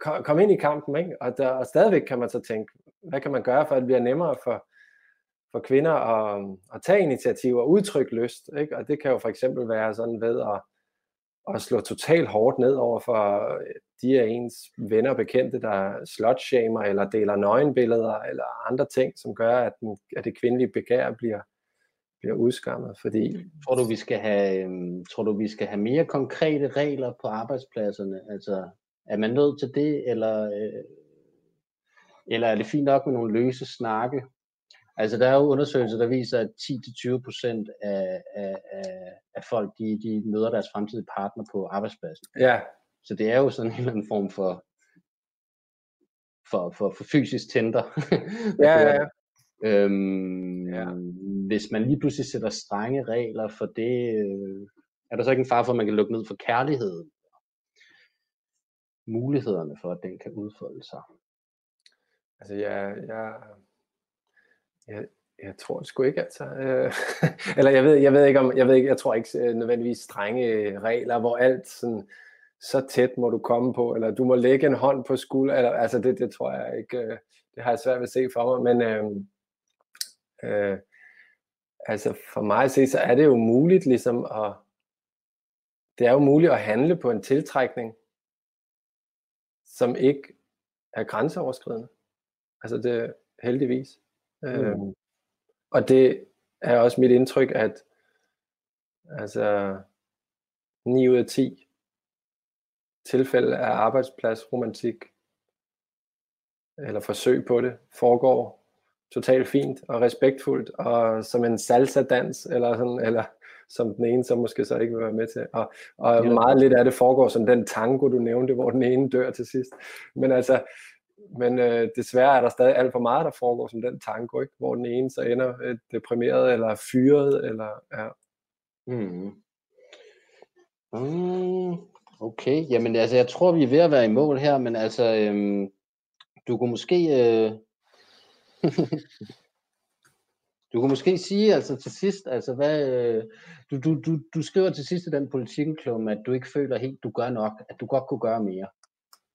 kom ind i kampen, ikke? Og, der, og stadigvæk kan man så tænke, hvad kan man gøre for, at det bliver nemmere for, for kvinder at, at tage initiativ og udtrykke lyst, ikke? Og det kan jo for eksempel være sådan ved at, at slå totalt hårdt ned over for øh, de af ens venner og bekendte, der slutshamer eller deler nøgenbilleder eller andre ting, som gør, at, den, at det kvindelige begær bliver, bliver udskammet, fordi... Tror du, vi skal have, øhm, tror du, vi skal have mere konkrete regler på arbejdspladserne? Altså, er man nødt til det, eller, øh, eller er det fint nok med nogle løse snakke? Altså, der er jo undersøgelser, der viser, at 10-20% af, af, af, af folk, de, de møder deres fremtidige partner på arbejdspladsen. Ja. Så det er jo sådan en eller anden form for, for, for, for fysisk tænder. [LAUGHS] ja, ja, ja. Øhm, ja. Hvis man lige pludselig sætter strenge regler for det, øh, er der så ikke en far for, at man kan lukke ned for kærligheden? Mulighederne for, at den kan udfolde sig. Altså, jeg, jeg, jeg, jeg tror sgu ikke, altså. Øh, [LAUGHS] eller jeg ved, jeg ved ikke om, jeg ved ikke, jeg tror ikke øh, nødvendigvis strenge regler, hvor alt sådan, så tæt må du komme på, eller du må lægge en hånd på skulder, eller, altså det, det tror jeg ikke, øh, det har jeg svært ved at se for mig, men øh, Øh, altså for mig at se, så er det jo muligt ligesom at, det er jo muligt at handle på en tiltrækning, som ikke er grænseoverskridende. Altså det heldigvis. Mm. Øh, og det er også mit indtryk, at altså 9 ud af 10 tilfælde af arbejdspladsromantik eller forsøg på det foregår totalt fint og respektfuldt, og som en salsa-dans, eller, sådan, eller som den ene så måske så ikke vil være med til. Og, og ja. meget lidt af det foregår som den tango, du nævnte, hvor den ene dør til sidst. Men altså, men øh, desværre er der stadig alt for meget, der foregår som den tango, ikke? hvor den ene så ender øh, deprimeret eller fyret. Eller, ja. Mm. Mm, okay, jamen altså, jeg tror, vi er ved at være i mål her, men altså, øhm, du kunne måske øh, du kunne måske sige altså til sidst, altså hvad, øh, du, du, du, du skriver til sidst i den politikklum, at du ikke føler helt, du gør nok, at du godt kunne gøre mere.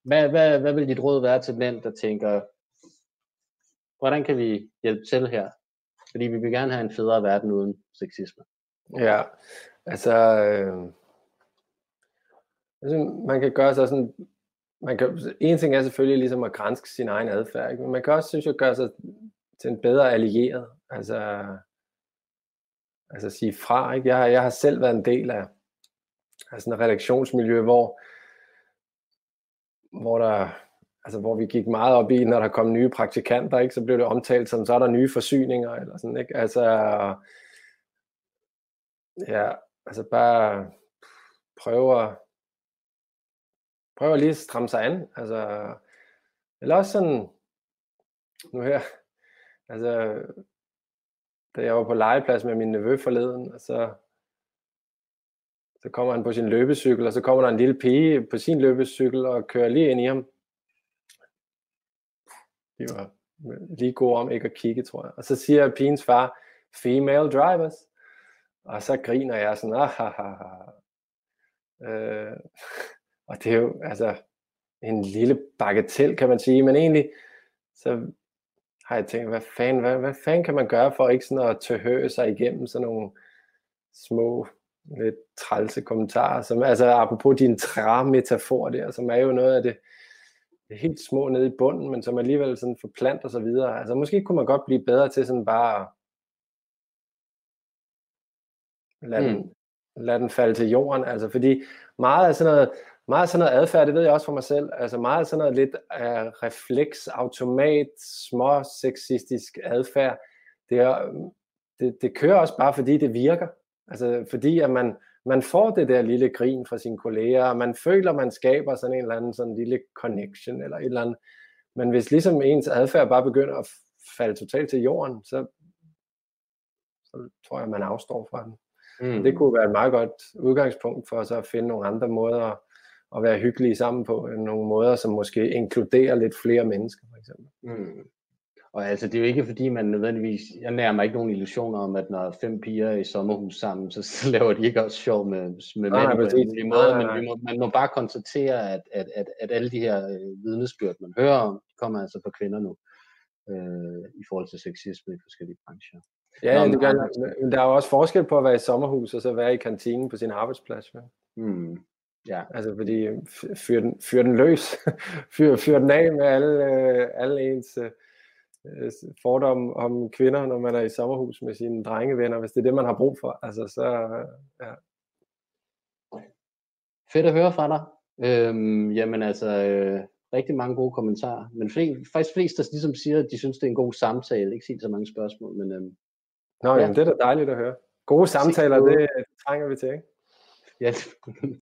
Hvad, hvad, hvad vil dit råd være til mænd, der tænker, hvordan kan vi hjælpe til her? Fordi vi vil gerne have en federe verden uden sexisme. Ja, altså, øh, altså man kan gøre sig sådan man kan, en ting er selvfølgelig ligesom at grænske sin egen adfærd, ikke? men man kan også, synes jeg, gøre sig til en bedre allieret. Altså, altså sige fra. Ikke? Jeg, jeg har selv været en del af, af sådan et redaktionsmiljø, hvor, hvor der altså hvor vi gik meget op i, når der kom nye praktikanter, ikke, så blev det omtalt som, så er der nye forsyninger, eller sådan, ikke? Altså, ja, altså bare prøve at prøver lige at stramme sig an. Altså, eller også sådan, nu her, altså, da jeg var på legeplads med min nevø forleden, og så, så kommer han på sin løbecykel, og så kommer der en lille pige på sin løbecykel og kører lige ind i ham. De var lige god om ikke at kigge, tror jeg. Og så siger pigens far, female drivers. Og så griner jeg sådan, ah, ha, ha, ha. Øh, og det er jo altså en lille bagatel, kan man sige, men egentlig så har jeg tænkt, hvad fanden, hvad, hvad fanden kan man gøre for ikke sådan at tøhøge sig igennem sådan nogle små, lidt trælse kommentarer, som altså apropos din træ-metafor der, som er jo noget af det, helt små nede i bunden, men som alligevel sådan forplanter sig videre. Altså måske kunne man godt blive bedre til sådan bare lade, mm. den, lade den falde til jorden, altså fordi meget af sådan noget, meget sådan noget adfærd, det ved jeg også for mig selv, altså meget sådan noget lidt uh, refleks, automat, små sexistisk adfærd, det, er, det, det kører også bare fordi det virker. Altså fordi at man, man får det der lille grin fra sine kolleger, og man føler, man skaber sådan en eller anden sådan lille connection eller et eller andet. Men hvis ligesom ens adfærd bare begynder at falde totalt til jorden, så, så tror jeg, man afstår fra den. Mm. Det kunne være et meget godt udgangspunkt for os at finde nogle andre måder at være hyggelige sammen på, nogle måder, som måske inkluderer lidt flere mennesker, for eksempel. Mm. Og altså, det er jo ikke fordi, man nødvendigvis, jeg nærer mig ikke nogen illusioner om, at når fem piger er i sommerhus sammen, så, så laver de ikke også sjov med, med mænd på en måde, men vi må, man må bare konstatere, at, at, at, at alle de her øh, vidnesbyrd, man hører om, de kommer altså på kvinder nu, øh, i forhold til sexisme i forskellige brancher. Ja, Nå, det gør, men der er jo også forskel på at være i sommerhus, og så være i kantinen på sin arbejdsplads. Ja. Mm. Ja. Altså fordi, fyr den, fyr den løs, [LAUGHS] fyr, fyr den af med alle, øh, alle ens øh, Øh, fordomme om kvinder, når man er i sommerhus med sine drengevenner, hvis det er det, man har brug for. Altså, så, ja. Fedt at høre fra dig. Øhm, jamen altså, øh, rigtig mange gode kommentarer. Men flest, faktisk flest, der ligesom siger, at de synes, det er en god samtale. Ikke sige så mange spørgsmål, men... Øhm, Nå, ja. jamen, det er da dejligt at høre. Gode samtaler, det trænger vi til, ikke? Ja, [LAUGHS]